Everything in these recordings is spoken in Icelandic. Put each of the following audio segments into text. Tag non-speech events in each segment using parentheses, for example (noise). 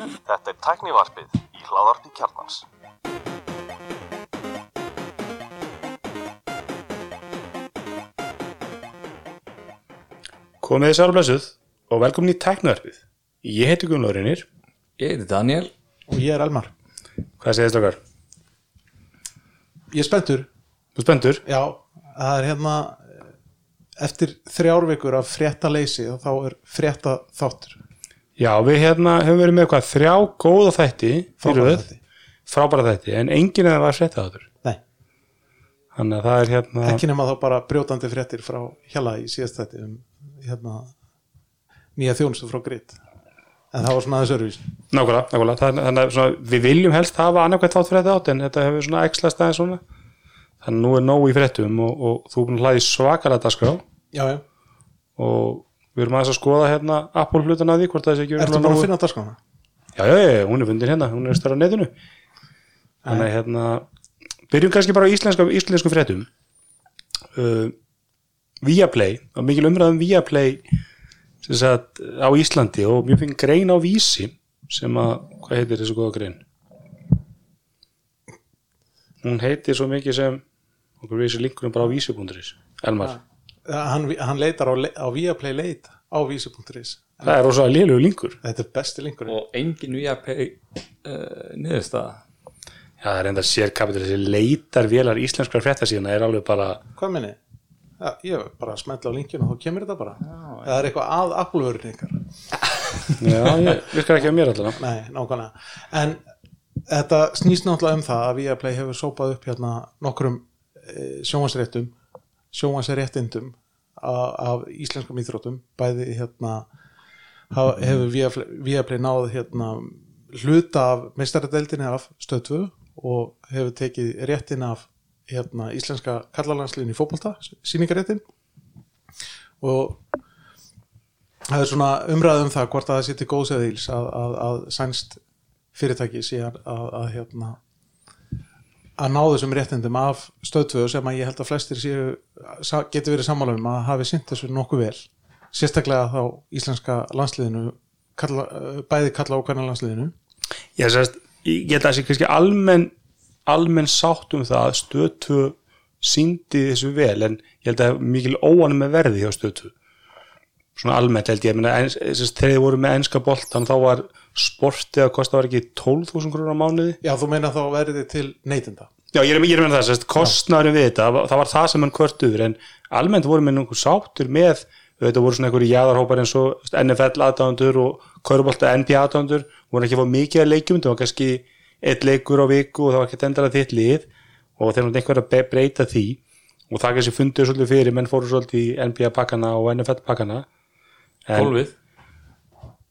Þetta er tæknivarpið í hláðarpi kjarnans. Komið þið sálblessuð og velkomin í tæknaðarpið. Ég heiti Gunnar Reynir. Ég heiti Daniel og ég er Elmar Hvað segir þið okkar? ég er spenntur, Þú spendur? já það er hérna eh, eftir þrjárvikur af frétta leysi og þá er frétta þáttur Já, við hérna hefum verið með hvað þrjá góða þætti fyrir þætti. Frábæra þætti, en enginn af það var frétta þáttur. nei, Þannig að það er hérna... ekki nema þá bara brjótandi fréttir frá hjala í síðast þetta um hérna nýja þjónustu frá gritt en það var svona aðeins örfís Nákvæmlega, nákvæmlega. Þannig að svona, við viljum helst hafa annarkvæmt þátt fyrir þetta átt en þetta hefur svona eksla staðið svona. Þannig að nú er nóg í fréttum og, og þú er við erum aðeins að skoða hérna Apple hlutan að því hvort það sé ekki ertu örugglega bara að finna dagskrána? Já, já, já, hún er fundin hérna, hún er stærra á netinu. Þannig að hérna byrjum kannski bara á íslenska, íslensku fréttum. Uh, Viaplay og mikil umræðum Viaplay sagt, á Íslandi og mjög finn grein á vísi sem að, hvað heitir þessu góða grein? Hún heitir svo mikið sem okkur vísi linkurum bara á vísi.is Elmar, Ja, hann, hann leitar á, á Viaplay leit á vísi.is það er rosa lélegu linkur. Þetta er besti linkur og engin VIP uh, niðurstaða? Já, það er enda sérkapitur þessi leitar vélar íslenskrar fréttasíðuna er alveg bara hvað minni? Ja, ég er bara að smetla á linkinu og þá kemur þetta bara. Það er eitthvað að Apple-vörun ykkar. Já, ég virkar ekki á mér allavega. Nei, nákvæmlega. En þetta snýst náttúrulega um það að Viaplay hefur sópað upp hérna nokkrum e, sjónvansréttum, sjónvansréttindum af, íslenskum íþróttum, bæði hérna hefur Viaplay, náð hérna hluta af meistaradeildinni af stöðtöðu og hefur tekið réttin af hérna íslenska kallalandsliðin í fótbolta, síningaréttin og það er svona umræð um það hvort að það sé til góðs eða íls að, að, að sænst fyrirtæki að, að, að hérna að ná þessum réttindum af stöðtvöðu sem að ég held að flestir séu, geti verið sammála um að hafi sint þessu nokkuð vel. Sérstaklega þá íslenska landsliðinu kalla, eh, bæði kalla og kannar landsliðinu. Ég sérst, ég get að sé kannski almenn almenn sátt um það að stöðtu síndi þessu vel en ég held að mikil óanum með verði hjá stöðtu svona almennt held ég, ég sérst, þegar þið voru með enska boltan þá var sportið að kosta var ekki 12.000 krónur á mánuði? Já, þú meina þá verði til neytinda Já, ég er, ég er með það, kostnaðurinn við þetta, það var- það sem hann kvörtuður, en almennt voru með nokkuð sáttur með, þetta voru svona einhverju jáðarhópar eins og NFL aðdándur og Körubolta NBA aðdándur, voru ekki að fá mikið að leikjum, það var kannski eitt leikur á viku og það var ekki endalega þitt lið og þeir náttúrulega einhver að breyta því. Og það kannski fundur svolítið fyrir, menn fóru svolítið í NBA pakkana og NFL pakkana. Gólfið,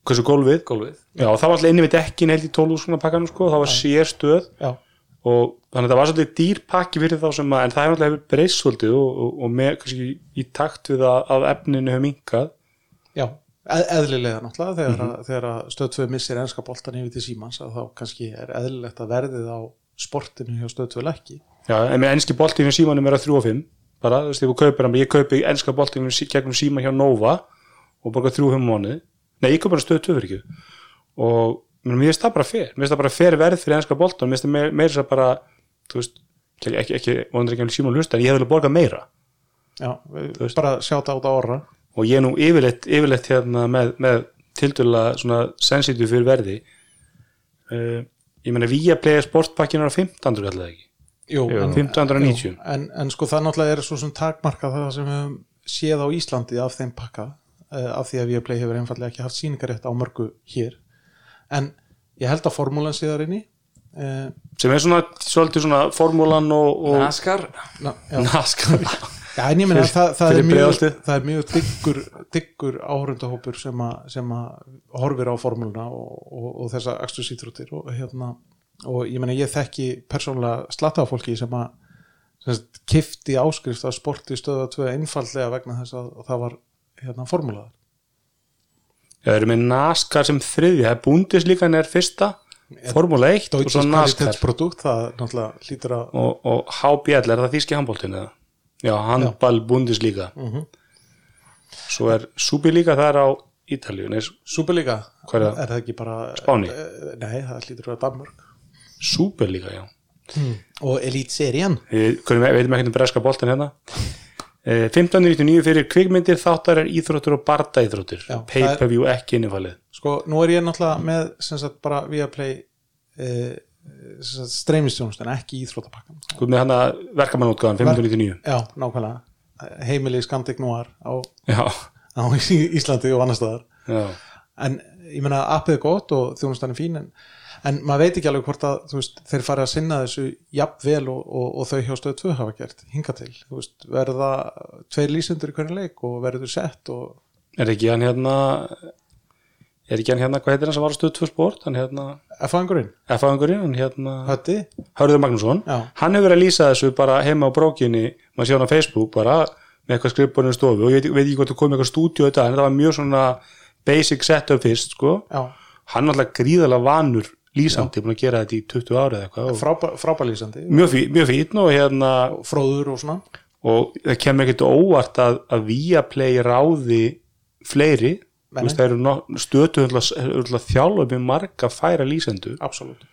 Hversu gólfið? gólfið. Já, það var alltaf inni við dekkin held í 12.000 pakkanum sko, það var sér stöð. Já, og þannig að það var svolítið dýr pakki fyrir þá sem að, en það hefur alltaf breyst svolítið og, og, og með kannski í takt við að, að efninu hefur minkað já, eð, eðlilega náttúrulega þegar, mm þegar að stöðtvöðu missir enska boltan yfir til símans að þá kannski er eðlilegt að verðið á sportinu hjá stöðtvöðu ekki Já, en með enski boltinu símanum er að 3 og 5 bara, þú veist, ég kaupi enska boltinu sí- gegnum síma hjá Nova og borga 3 og 5 mánuði, nei, ég kaupi bara stöð 2 fyrir ekki? Og mér finnst það bara fer, mér finnst það bara fer verð fyrir enska boltan, mér finnst það meira, að bara þú veist, ekki, ekki, ekki vonandi ekki alveg síma hlusta, en ég hefði borgað meira. Já, við- bara sjáta át á orra. Og ég er nú yfirleitt, yfirleitt hérna með, með tildurlega svona sensitív fyrir verði. Uh, ég meina Viaplay sportpakkin er á 1500 kallar það ekki? Jú, en, 1590. jú, en, en sko það náttúrulega er svo sem takmarka það sem við höfum séð á Íslandi af þeim pakka af því að Viaplay hefur einfallega ekki haft síningarétt á mörgu hér. En ég held að formúlan sé þar inni uh, sem er svona svolítið svona formúlan og, og NASCAR? Na, já, NASCAR. (laughs) Já, en ég Fyrir- það, það, er það er mjög diggur, diggur áhörundahópur sem, a, sem að horfir á formúluna og, og, og þessa akstusýtrútir og hérna og ég meina ég þekki persónulega slatta á fólki sem að sem kifti áskrift að sporti stöða 2 einfallega vegna þess að það var hérna formúlaðar Já, þeir eru með NASCAR sem þriðja, það er Bundesliga er fyrsta, Formúla 1 og svo NASCAR. Kvalitetsprodukt það náttúrulega hlýtur að og, og HBL, er það þýski handbóltinu eða? Já, handball Bundesliga. Mhm. svo er Superliga það er á Ítalíu, Superliga, Hvað er það? ekki bara Spáni? Eh, Nei, það hlýtur að Danmörk. Superliga, já. Og Elite Serien við veitum ekki um breska boltan hérna 1599 fyrir kvikmyndir, þáttarar, íþróttur og barda íþróttur pay-per-view ekki innifalið. Sko, nú er ég náttúrulega með sem sagt bara Viaplay eh, sem sagt streymistjónust en ekki íþróttapakkan ert með hana verkamannútgáðan 1599 Já, nákvæmlega. Heimili Skamdik Núar á, á Íslandi og annar staðar. En ég meina appið er gott og þjónustan er fín en, en maður veit ekki alveg hvort að veist, þeir fari að sinna þessu jafnvel og, og, og þau hjá stöðu 2 hafa gert hinga til, veist, verða tveir lýsendur í hverju leik og verður sett og er ekki hann hérna er ekki hann hérna, hvað heitir hann sem var stöðu tvö sport? Hann hérna, F-angurinn, hann hérna, hötti Hörður Magnússon. Já. hann hefur verið að lýsa þessu bara heima á brókinni maður sé hann á Facebook bara með eitthvað skrifborinu stofu. Og ég veit, veit ekki hvort þú komið eitthvað stúdíu þetta, en þetta var mjög svona basic setup fyrst sko, já, hann er alltaf gríðalega vanur lýsandi, búin að gera þetta í 20 ára eða eitthvað og frábæ, frábælýsandi mjög, fí, mjög fín og hérna fróður og svona. Og það kemur ekkert óvart að, að Viaplay ráði fleiri. Nei, Þú veist, það eru no- stötu þjálfa með marga færa lýsendur. Absolutt,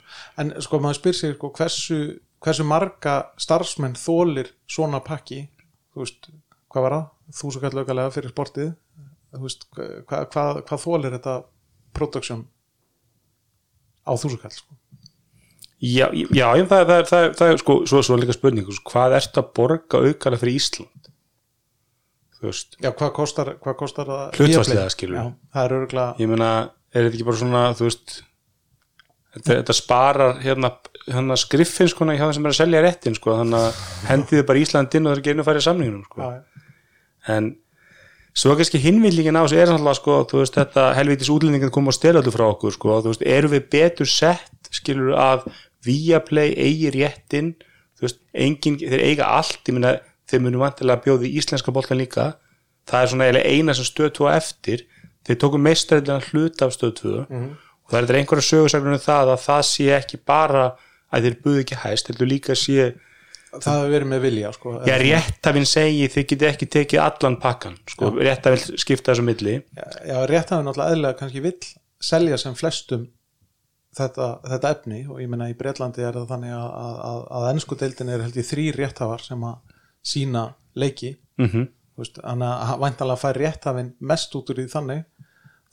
en sko maður spyr sér sko, hversu, hversu marga starfsmenn þólir svona pakki? Þú veist, hvað var það? Þú svo kallar aukalega fyrir sportið. Þú veist, hvað, hvað, hvað þólir þetta production á þúsukall sko. Já, já, já það, það, það, það er sko, svo, svo líka spurning sko, hvað ertu að borga aukalega fyrir Ísland þú veist Já, hvað kostar, hvað kostar það? Hlutfallslega, Viaplay? skilur. Já, það er örgulega ég meina, er þetta ekki bara svona þú veist þetta, þetta sparar hérna, hérna skriffin sko þeim sem er að selja réttin sko þannig að hendiði bara Ísland inn og það er ekki einu færið samningunum sko. já, en svo kannski hinvillingin á þessu er náttúrulega sko, þú veist, þetta helvitis útlendingin kom á styrjaldu frá okkur sko, þú veist, erum við betur sett skilur að Viaplay eigi réttin þú veist, engin, þeir eiga allt ég meina, þeir munu vantilega bjóði íslenska boltan líka, það er svona eiginlega eina sem stöð 2 eftir, þeir tóku meistræðilega hluta af stöð 2 og það er einhverja sögursagnum um það að það sé ekki bara að þeir buðu ekki hæst, heldur líka sé það hefur verið með vilja sko. Já, réttafinn segi þið getið ekki tekið allan pakkan sko, réttafinn skipta þessu milli. Já, já rétt hafi náttúrulega eðlilega kannski vill selja sem flestum þetta, þetta efni og ég meina í Breitlandi er það þannig að, að, að, að ennsku deildin er held ég þrý rétthafar sem að sína leiki. Mm -hmm. veist, þannig að væntalega fær rétthafinn mest út úr því þannig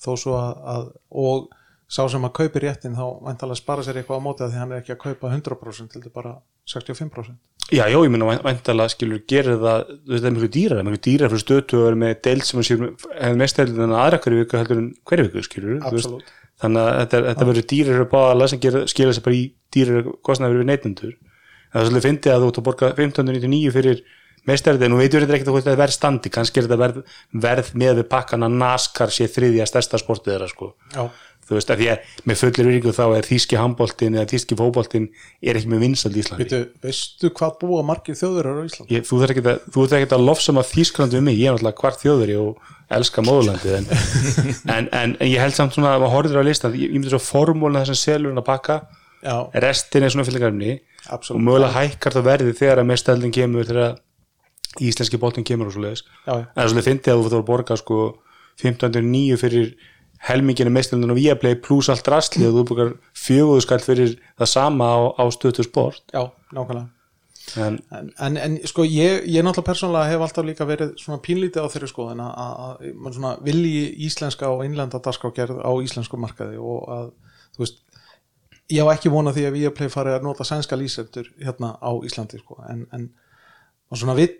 þó svo að, að og sá sem að kaupi réttin þá væntalega spara sér eitthvað á móti að því hann er ekki að kaupa 100% heldur bara 65% Já, já, ég meina væntalega skilur gerir það, þú veist, það er mjög dýrar mjög dýrar fyrir stötu og er með deild sem hefur mest deild en aðra hverju viku heldur en hverju viku skilur. Absolutt. þannig að þetta, þetta verður dýrar á alla sem skilur sig bara í dýrar kostnaður við neytendur en það svolítið fyndið að þú ert að borga 1599 fyrir mestarið en þú veitur þetta ekkert að þetta verð standi kannski er þetta verð, verð með við pakkana NASCAR sé þriðja stærsta sportið þeirra sko Já, þú veist að því að með fullir virku þá er þíski handboltin eða þíski fótboltin er ekki með vinsald í Íslandi. Veitu, veistu hvað búa margir þjóður á Íslandi? ég, þú þarf ekki að, ekki að lofsama Þísklandi við mig, ég er náttúrulega hvart þjóður og elska móðurlandið (laughs) en, en, en, ég held samt svona að maður horfður á listan ég, ég myndi svo formúlina þessum selurinn að pakka Já, restin er svona fyllingarefni og mögulega hækkar það verði þegar að mestaldin kemur þegar íslenski boltin kemur og svo leiðis Já, já. en það er svolítið fyndið að þú þarf að borga sko 1509 fyrir helminginu meistaldin og Viaplay pluss allt rastlið og þú borgar fjöguðu skall fyrir það sama á, á stötu sport. Já, nákvæmlega. En En, en, en sko ég, ég náttúrulega persónulega hef alltaf líka verið svona pínlítið á þeirri skoðin að, mann svona vilji íslenska og innlenda dagskágerð á íslensku markaði og að þú veist ég á ekki vona því að Viaplay fari að nota sænska lýsendur hérna á Íslandi sko. En, svona vill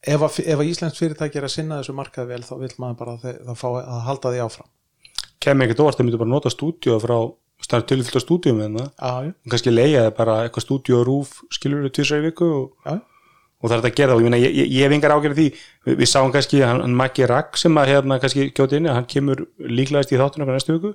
ef að, að íslensk fyrirtæki er að sinna þessu markaði vel þá vill maður bara að, að fá að halda því áfram. Kemur ekkert óvart að myndu bara nota stúdíu frá starf tilfyllt á stúdíu með það. Já, já, og kannski leiða það bara eitthvað stúdíu og rúf skilur við tvisar í viku og, og það er þetta að gera það og ég, ég, ég, ég hef engar ágjörði því. Við, við sáum kannski hann, hann Maggi Rack sem að hérna kannski kjóti inni hann kemur líklegast í þáttun okkar næstu viku.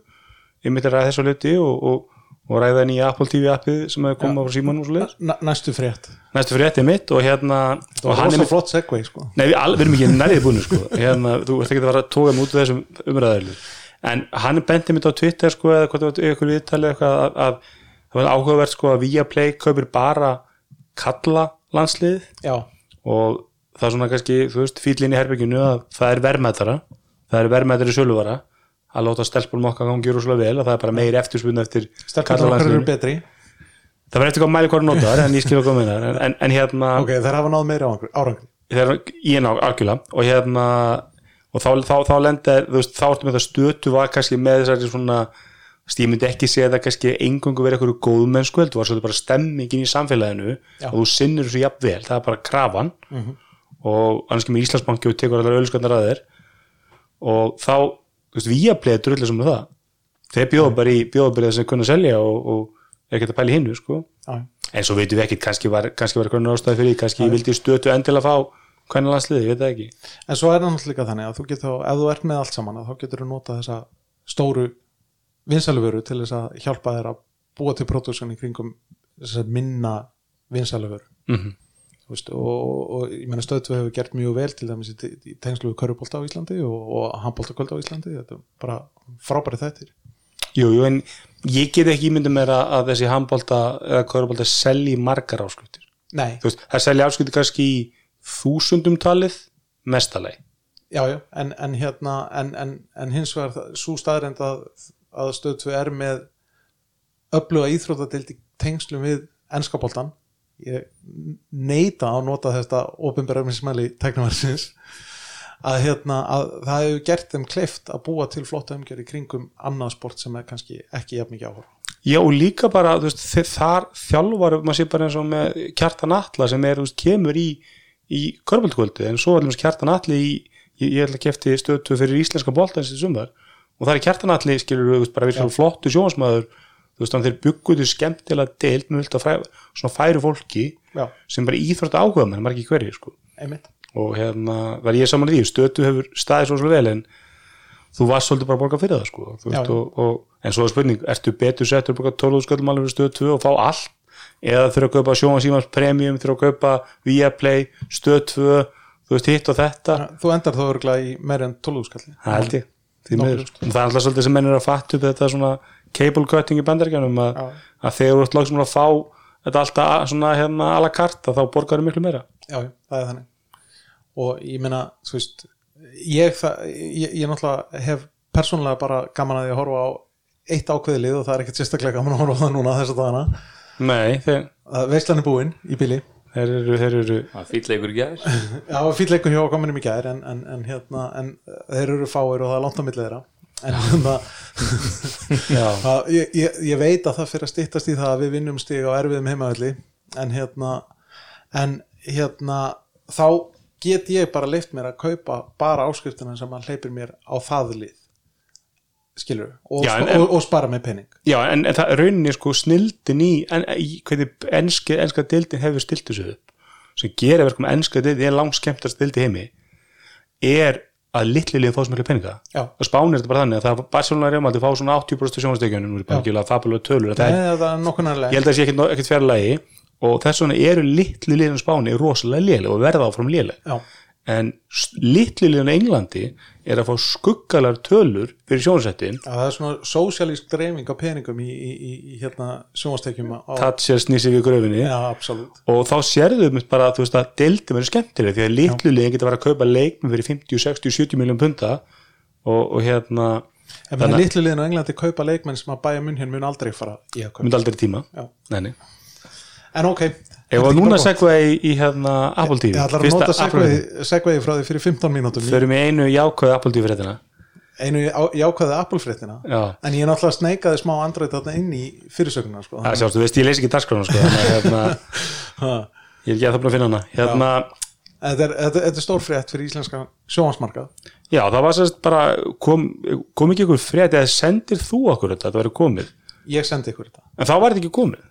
Ég myndi að ræða þessu hluti og, og, og ræða henni í Apple TV appið sem hefur komað frá símanum og svo leiðis Næ- næstu frétt. Næstu fyrir þetta mitt og hérna Það var hann er rosa með flott segway sko. Nei, við, við erum ekki nærið búinu sko. hérna, þú ert ekki að fara að tóka af þessum umræðaðilu en hann benti mitt á Twitter sko, eða hvort það var ykkur viðtalið það var áhugavert sko, að Viaplay kaupir bara kalla landslið Já, og það er svona kannski, þú veist, fýllin í herbygginu að það er verðmættara það er verðmættir í söluvara að láta stelpunum okkar gangi rosalega vel og það er bara meiri eftirspunni eftir stelpunar okkar eru betri. Það verður eftir hvað mæli hvað notar en ég skil að koma en, en, en hérna ok, þær hafa náð meiri þegar ég ná algjörlega. Og hérna og þá, þá, þá lenda, þú veist, þá ertu með það stötu var kannski með þessari svona ég myndi ekki segja það kannski engungu verið eitthvað góð mennsku, þú var svolítið bara stemmingin í samfélaginu Já. og þú sinnir þessu jafn vel, það er bara krafan. Og annars kemur Íslandsbanki og tekur allar ölskandar að þér. Og þá, við að pleið drullu sem það, þeir bjóða bara í bjóða bara þess að kunna selja og, og er ekki að pæla í hinnu, sko. En svo veitum við ekkit, kannski var, eitthvað ástæði fyrir því, kannski vildi stötu endilega fá hvernig landsliði, ég veit það ekki. En svo er það náttúrulega líka þannig að þú getur, ef þú ert með allt saman að þá getur þú nota þessa stóru vinsæluvöru til þess að hjálpa þér að búa til pródúsjón í kringum að minna vinsæluvöru. Mhm. Þú veist, og, og ég meina stöðtu hefur gert mjög vel til dæmis í, tengslu við körubólta á Íslandi og, og handbóltakvöld á Íslandi. Þetta er bara frábæri þættir. Jú, jú, en ég get ekki ímyndið mér að, að þessi handbólta eða kvörubólta selji margar áskriftir. Nei, veist, það selja áskriftir kannski í þúsundum talið mestalegi já, já, en, en hérna en, en, en hins vegar sú staðrend að, að stöðtu er með öfluga íþróttadild í tengslum við ennskapoltan ég neita að nota þetta ofinberðarmismæli tæknumarsins að hérna að það hefur gert þeim kleift að búa til flotta umgjör í kringum annað sport sem er kannski ekki jafn mikið áhör Já, og líka bara, þú veist, þar þjálfar, maður sé bara eins og með kjartan Atla sem er, þú veist, kemur í í körbaldkvöldu, en svo er alveg kjartan Atli í, ég, ég ætla að kefti stötu fyrir íslenska boltans í sumar. Og það er kjartan Atli, skilur þú veist, bara svona flottu sjónsmaður, þú veist, þannig þeir bygguðu skemmtilega deild með vilt að fræ, færu fólki Já, sem bara íþrótt áhuga menn, margir hverjir, sko. Og hérna, er ég saman því stötu hefur staðið svo vel en þú varst svolítið bara að borga fyrir það sko veist, og, og, en svo er spurning, ertu betur settur að borga 12 sköldum alveg fyrir stöð 2 og fá allt? Eða þurfa að kaupa sjónasímans premium þurfa að kaupa Viaplay, stöð 2 þú veist hitt og þetta. Þú endar þó örgulega í meira en 12 skalli það er alltaf svolítið sem menn er að fatta upp þetta svona cable cutting í bandaríkjanum að, að þegar þú ert lagsum að fá þetta alltaf svona hérna a la carte þá borgar þú miklu meira. Já, það er þannig. Og ég meina, þú veist ég, það, ég, ég náttúrulega hef persónulega bara gaman að því að horfa á eitt ákveði lið og það er ekkert sérstaklega gaman að horfa á það núna þess að dagana. Nei, þeir, að veislan er búin í bíli þeir eru, þeir eru Það fýtleikur í gær. (laughs) Já, fýtleikur hjá kominum í gær en, en, en, hérna, en þeir eru fáir og það er langt á milli þeirra en það, (laughs) ég, ég, ég veit að það fyrir að styttast í það að við vinnum stig á erfiðum heimavalli en hérna en hérna þá get ég bara leift mér að kaupa bara áskriftina sem að hleypir mér á það lið. Skilur og, Já, en- og, og spara með penning Já, en, en það rauninni sko snildin í, en, í hvernig enska, enska deildin hefur stilt þessu upp sem gerir verkum að enska deildin er langt skemmtast deildi heimi er að litli liðin fá sem miklu peninga. Já. og spánir þetta bara þannig að það er Barcelona Remaldi fá svona 80% sjónastekjunum það er, er nokkuð ég held að það sé ekkert, ekkert fjarlægi. Og þess vegna eru litli liðin á Spáni rosalega léleg og verða áfram Já, en s- litli liðin á Englandi er að fá skuggalar tölur fyrir sjónasettin Já, það er svona sósialísk dreifing á peningum í, í, í, hérna sjónvastekjum á, það sé snýsi við gröfinni. Absolutt. Og þá sérðu um bara þú veist að deildum eru skemmtileg því að litlu liðin geta verið að kaupa leikmum fyrir 50, 60, 70 miljón punta. Og, og hérna Ef maður litlu liðin á Englandi kaupa leikmenn sem að bæja munn hér mun aldrei fara í að kaupa. Myndi aldrei tíma. Já. Nei, nei. En ok Ef að núna segva í, í hérna Apple TV Ég ætlar að nota Apple segvei, segvei frá því fyrir 15 mínútum. Förum í einu jákvæðu Apple TV fréttina. Einu jákvæði Apple-fréttina Já. en ég er náttúrulega sneikaði smá þarna inn í fyrirsögnuna sko. það sjástu, veist, ég leys ekki dagskrána sko, að hérna, (laughs) ég er ekki að það búin að finna hana. Hérna, þetta, er, þetta, þetta er stór frétt fyrir íslenska sjóhansmarkað já, það var sérst bara kom, kom ekki ykkur frétt eða sendir þú okkur þetta, þetta væri komið. Ég sendi ykkur þetta. En þá var þetta ekki komið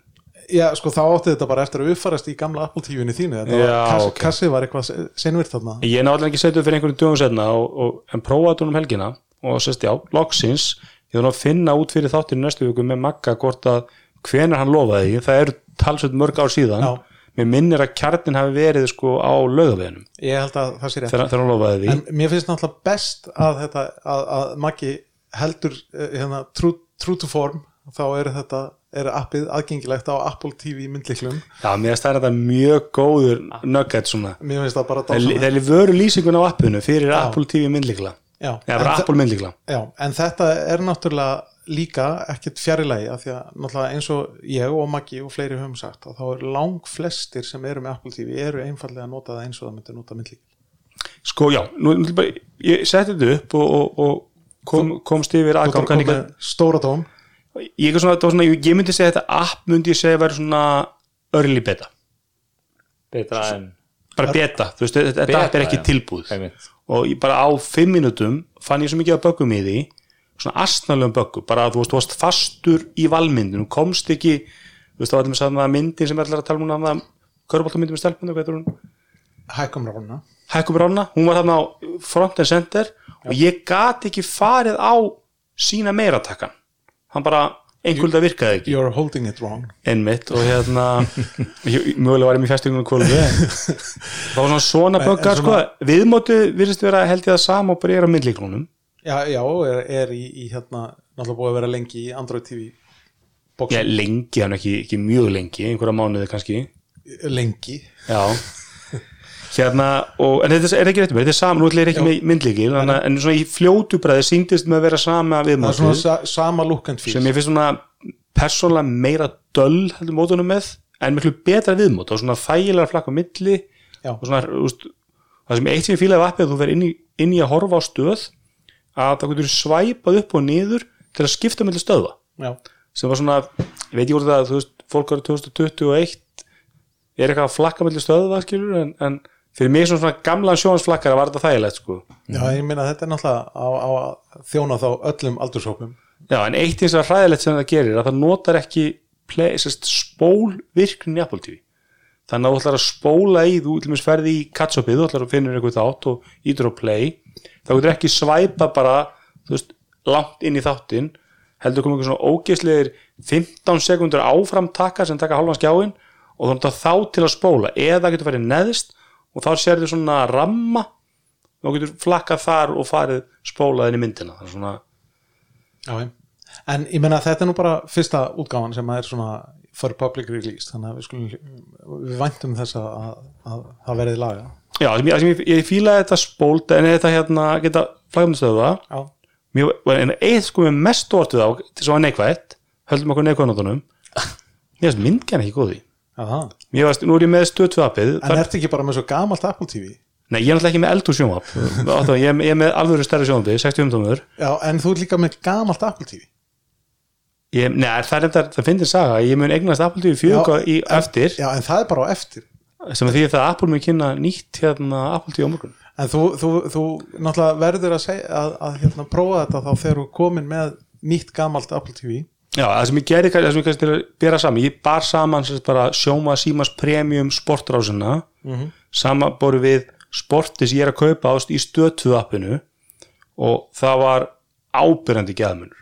Já, sko þá átti þetta bara eftir að uppfarast í gamla Apple TV-inu þínu. Þetta Já, var, kass, ok. kassið var eitthvað senvirt þarna. Ég náttúrulega ekki setjuð fyrir einhverjum dögum setna og, og, en prófaði þetta um helgina og sérst já, loksins ég nú að finna út fyrir þáttinu næstu viku með Magga hvort að hvenar hann lofaði. Það eru talsveit mörg ár síðan. Já. mér minnir að kjarnin hafi verið sko á laugaveginum. Ég held að það sé rétt. Þegar, hann lofaði því. En mér finnst náttúrulega best að þetta að, að heldur eh, hérna, to form þá er þetta er appið aðgengilegt á Apple TV myndliklum Já, mér finnst það þetta mjög góður nugget svona. Mér finnst það bara Það dásamlegt. er vöru lýsingun á appinu fyrir Apple TV myndlikla já, eða en, Apple myndlíkla já, en þetta er náttúrulega líka ekkert fjarilagi af því að náttúrulega eins og ég og Maggi og fleiri höfum sagt að þá er lang flestir sem eru með Apple TV eru einfallega að nota það eins og það myndi nota myndlíkil sko já, nú, ég setti þetta upp og, og, og kom, komst yfir aðgang að ég, svona, svona, ég myndi segja þetta app myndi ég segja vera svona early beta. Betra en bara beta, þú veist, þetta Beta, app er ekki já. tilbúð einmitt. Og ég bara á fimm mínútum fann ég svo mikið að böggum í því svona astnalegum böggum, bara að þú veist, þú varst fastur í valmyndinu, komst ekki þú veist, þá var þetta með saman myndin sem er allar að tala um hana, köruboltamyndin með stelpunni, hvað heitir hún? hækkum rána Hækkum Rána, hún var þarna á front and center og ég gat ekki farið á sína meiratakkan hann bara, einhvern veginn virkaði ekki. You're holding it wrong. Einmitt og hérna (laughs) mögulega var ég með festingunum kvölu (laughs) það var svona böggar sko, viðmótið virðist vera held ég það sama og bara er á myndlíklunum já, já, er, er í, í hérna náttúrulega búið að vera lengi í Android TV ég bóksin, lengi, hann ekki, ekki mjög lengi einhverja mánuði kannski. Lengi. Já hérna, og, en þetta er ekki rétt með þetta er sama, nú ætla ég ekki með myndlíkil en, en svona í fljótu bræði síndist með að vera sama feel. Sem ég finnst svona persónlega meira döll heldur mótunum með en miklu betra viðmót. Og svona þægilega flakk á milli Já. og svona, úst, það sem eitt sem ég fílaði appið að þú verður inn, inn í að horfa á stöð að það getur svæpað upp og niður til að skipta milli stöða já, sem var svona, ég veit ekki hvort það þú veist, fólk árið 2021 er eitthvað að flakka milli stöða skilur, en, en fyrir mig svona, gamlan sjónsflakkara var þetta þægilegt sko. Já, ég meina þetta er náttúrulega á, á að þjóna þá öllum aldurshópum. Já, en eitt eins að hræðilegt sem það gerir að það notar ekki play, sest, spól virknin í Apple TV þannig að þú ætlar að spóla í þú ætlum að ferði í catch-upið, þú ætlar að finna eitthvað þátt og ítur á play þá getur ekki svæpa bara þú veist, langt inn í þáttin heldur komið svona ógeðslegir 15 sekundur áfram taka sem taka halvan skjáin og þá til að spóla. Eða getur farið neðst og þá sérðu svona ramma. Og getur flakkað þar og farið spólað inn í myndina. Svona já, en ég meina þetta er nú bara fyrsta útgáfan sem er svona for public release. Þannig að við skulum við væntum þess að, að, að það verði laga Já, sem ég, ég, ég fílaði þetta spólt en þetta hérna geta Mjög, en eitt sko með mest ortið á til svo að neikvætt, höldum okkur neikvæðnóttunum (laughs) ég veist myndgæn ekki góði það veist, nú er ég með stöð appið. En ertu ekki bara með svo gamalt Apple TV? Nei, ég er náttúrulega ekki með eldur sjónvap (laughs) ég, ég er með alvöru stærri sjónvapi, 60 umtómur Já, en þú er líka með gamalt Apple TV ég, Nei, það er þetta, það finnir saga. Ég mun eignast Apple TV 4 Já, í eftir. Já, en það er bara á eftir. Sem að því að Apple mun kynna nýtt hérna Apple TV á morgun. En þú, þú, þú náttúrulega verður að segja að, að hérna, prófa þetta þá þegar þú komin með nýtt gamalt Apple TV Já, það sem ég gerði, það sem ég kannski til að bera saman ég bar saman bara sjóma símas premium sportrásina mm -hmm. samanboru við sporti sem ég er að kaupa ást í stötu appinu og það var ábyrjandi geðmunur.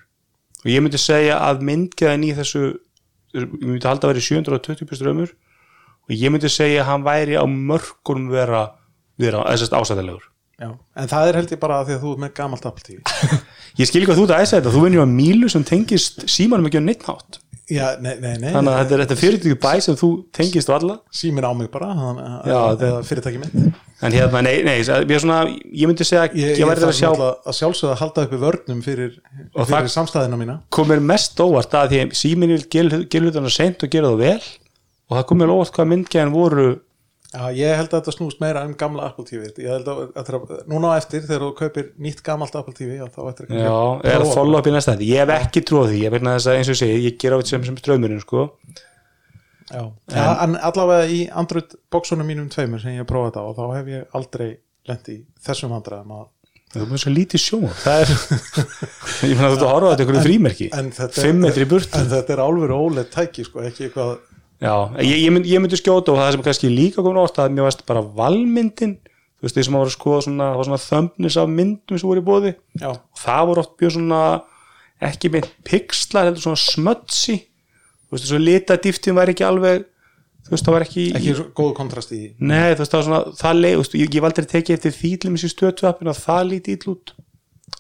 Og ég myndi segja að myndgeðin í þessu ég myndi halda að vera 720 strömmur og ég myndi segja að hann væri á mörgum vera, vera þessast ásættilegur Já. En það er held ég bara að því að þú er með gamalt Apple TV (laughs) ég skil ekki að þú ert að æsa þetta, þú vinnur á mílu sem tengist símanum ekki á neitt nátt Já, nei, nei, nei. Þannig að þetta er, þetta er fyrirtæki bæ sem þú tengist á alla Símin á mig bara hann, Já, að, þetta- að fyrirtæki mitt. En hérna, nei, nei, ég, er svona, ég myndi segja Ég, ég, ég til að sjá að sjálfsögða að halda uppi vörnum fyrir, fyrir það- samstæðina mína. komir mest óvart að því að síminn vil gera hlutina seint og gera það vel. Og það komir óvart hvað myndgæðin voru Já, ég held að þetta snúst meira um gamla Apple TV ég held að, að, að núna á eftir þegar þú kaupir nýtt gamalt Apple TV já, já, er að follow up í næsta ég hef ekki trúið því, ég þess að eins og segi ég gera á þetta sem, sem strömmurinn sko. Já, en, en allavega í Android bóksunum mínum tveimur sem ég hef prófað og þá hef ég aldrei lent í þessum vandræðum að það er bara svo lítið sjó það er, (laughs) ég finna að þú ert að horfa á þetta ykkur frímerki, en þetta, fimm metri í burtu. en þetta er og óleitt tæki sko, ekki eitthvað Já, ég, ég, mynd, ég myndi skjóta og það sem kannski líka komin ást að mér varst bara valmyndin. Þú veist, því sem að voru að skoða svona, var svona þömbnis af myndum sem voru í bóði já, og það voru oft mjög svona ekki með pixlar, heldur svona smötsi. Þú veist, svo litadýftin var ekki alveg þú veist, það var ekki, ekki svo góð kontrast í nei, þú veist, það var svona það leið, þú veist, ég, ég valdi að tekið eftir því til mér sér stötu appinu að það líti ítl út.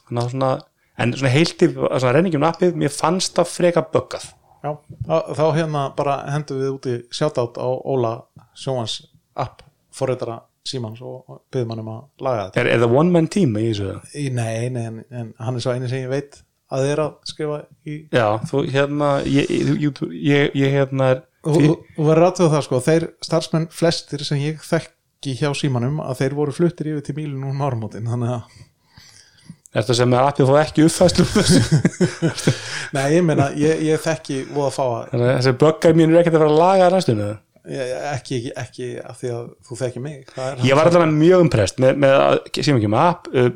Þannig að svona, en svona heilti svona renningjum appið, mér fannst það freka böggað já, þá, þá hérna bara hendum við úti sjátátt á Óla Sjóans app forreitara símans og, og byggði mann um að laga þetta. Er, er það one man team í þessu nei, nei, en, en hann er svo eini sem ég veit að þið er að skrifa í já, þú hérna ég, ég, ég, ég hérna er og, og, og verður rættuð það sko, þeir starfsmenn flestir sem ég þekki hjá símanum að þeir voru fluttir yfir til mílun úr mármótin þannig að, Þetta sem er appið fóð ekki uppfæslu (laughs) nei, ég meina ég, ég þekki og að fá að að þessi böggar mín er ekkert að fara að laga næstunni ekki, ekki, ekki af því að þú þekki mig. Er Ég var alltaf mjög umprest með, með að, sem ekki með app uh,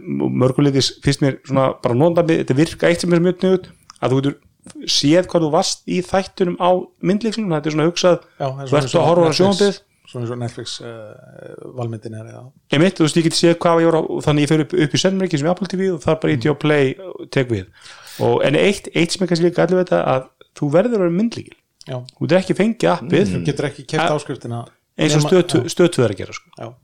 mörguleitis finnst mér svona bara nóndabið, þetta virka eitt sem er mjög nögut að þú getur séð hvað þú varst í þættunum á myndlíkslunum, þetta er svona hugsað Já, eins og- þú ert að horfa á sjónbið svona og Netflix uh, valmyndin er ég mitt, þú veist, ég get séð hvað ég og þannig ég fer upp, upp í sendmerki sem er Apple TV og það er bara ít ég á play og tek við. Og en eitt, eitt sem er kannski líka allir þetta að þú verður að vera myndlíkil. Já, þú getur ekki fengið appið. Þú getur ekki keft áskriftina eins og nema- stöðtöð er að gera sko.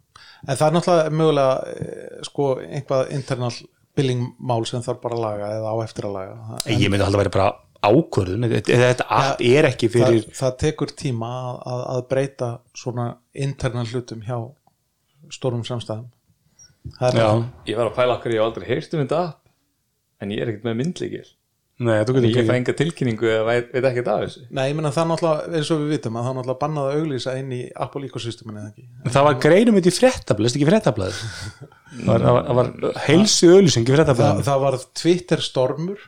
en það er náttúrulega mögulega eh, sko einhvað internal billing mál sem þarf bara að laga eða á eftir að laga. En en ég myndi alltaf að vera bara ákvörðun þetta, þetta app er ekki það, fyrir það tekur tíma að, að, að breyta svona internal hlutum hjá stórum samstæðum. Það já, Ég var að pæla okkur, ég hef aldrei heyrt um þetta app en ég er ekkert með myndlíkil nei, þú getur Ég fæ enga tilkynningu eða veit, veit ekki af þessu. Nei, ég meina það náttúrulega, eins og við vitum að það náttúrulega bannað að auglýsa inn í Apple ecosysteminu eða ekki? Það var greinum þetta í fréttablaði, þetta ekki fréttablaði (laughs) það var, það var, það var heilsi auðlýsing í það, fréttablaði það var Twitter stormur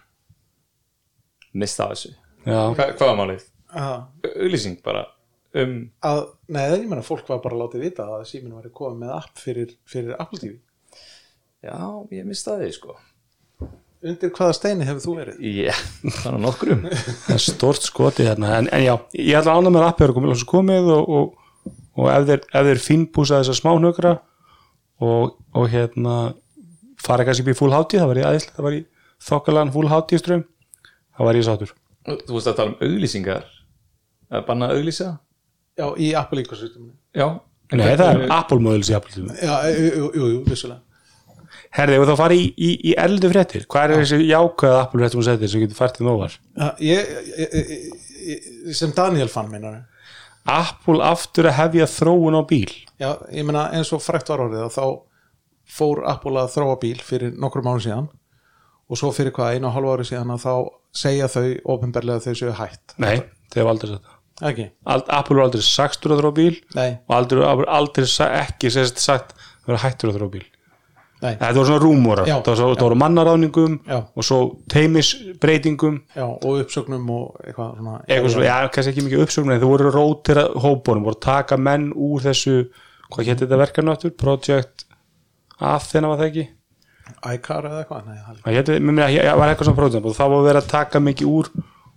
Mista af þessu. Já, Hva, Hvað var málið? Auðlýsing bara um að Nei, ég meina fólk var bara látið vita að síminu var komið með app fyrir, fyrir Apple TV Já, ég mista því sko. Undir hvaða steini hefur þú verið? Já, þannig (laughs) nokkrum. Það er stort skoti hérna. En, en já, ég ætla að ánum með appið að komið, komið og, og, og ef þeir, ef þeir finnbúsa þessa smá hnökra og, og hérna fara kannski upp í full hátíð, það var ég aðeins það var í þokkalan full hátíð strömm það var ég sátur Þú veist að tala um auðlýsingar að banna að auðlýsa Já, í Apple ecosysteminu Já. Nei, það er Apple móðils í Apple. Já, jú, jú, jú, jú vissulega. Herði, ef þá fara í, í, í erlendu fréttir hvað er þessi jákvæða Apple fréttum að setja sem getur fært til nóvar? Ég, ég, ég, ég, sem Daniel fann minnar Apple aftur að hefja þróun á bíl. Já, ég meina eins og frækt var orðið að þá fór Apple að þróa bíl fyrir nokkrum mánu síðan. Og svo fyrir hvað einu og hálfu ári síðan að þá segja þau ofinberlega að þau séu hætt. Nei, þeir hafa aldrei sagt það. Ekki, Ald, Apple var aldrei sagtur að þróa bíl nei, og aldrei, aldrei ekki sagt að vera hættur að þróa bíl. Nei. Þetta voru svona rúmórar, Já, það voru, það voru mannaráðningum Já. og svo teimisbreytingum já, og uppsögnum og eitthvað svona. Eitthvað svona, já, kannski ekki mikið uppsögnum en þú voru rótira hópunum, voru taka menn úr þessu, hvað hétt þetta verkefni áttur, Project Athena var það ekki iCar eða eitthvað, nei, það er það hétt, mér meina, það var eitthvað svona Project og þá var verið að taka mikið úr.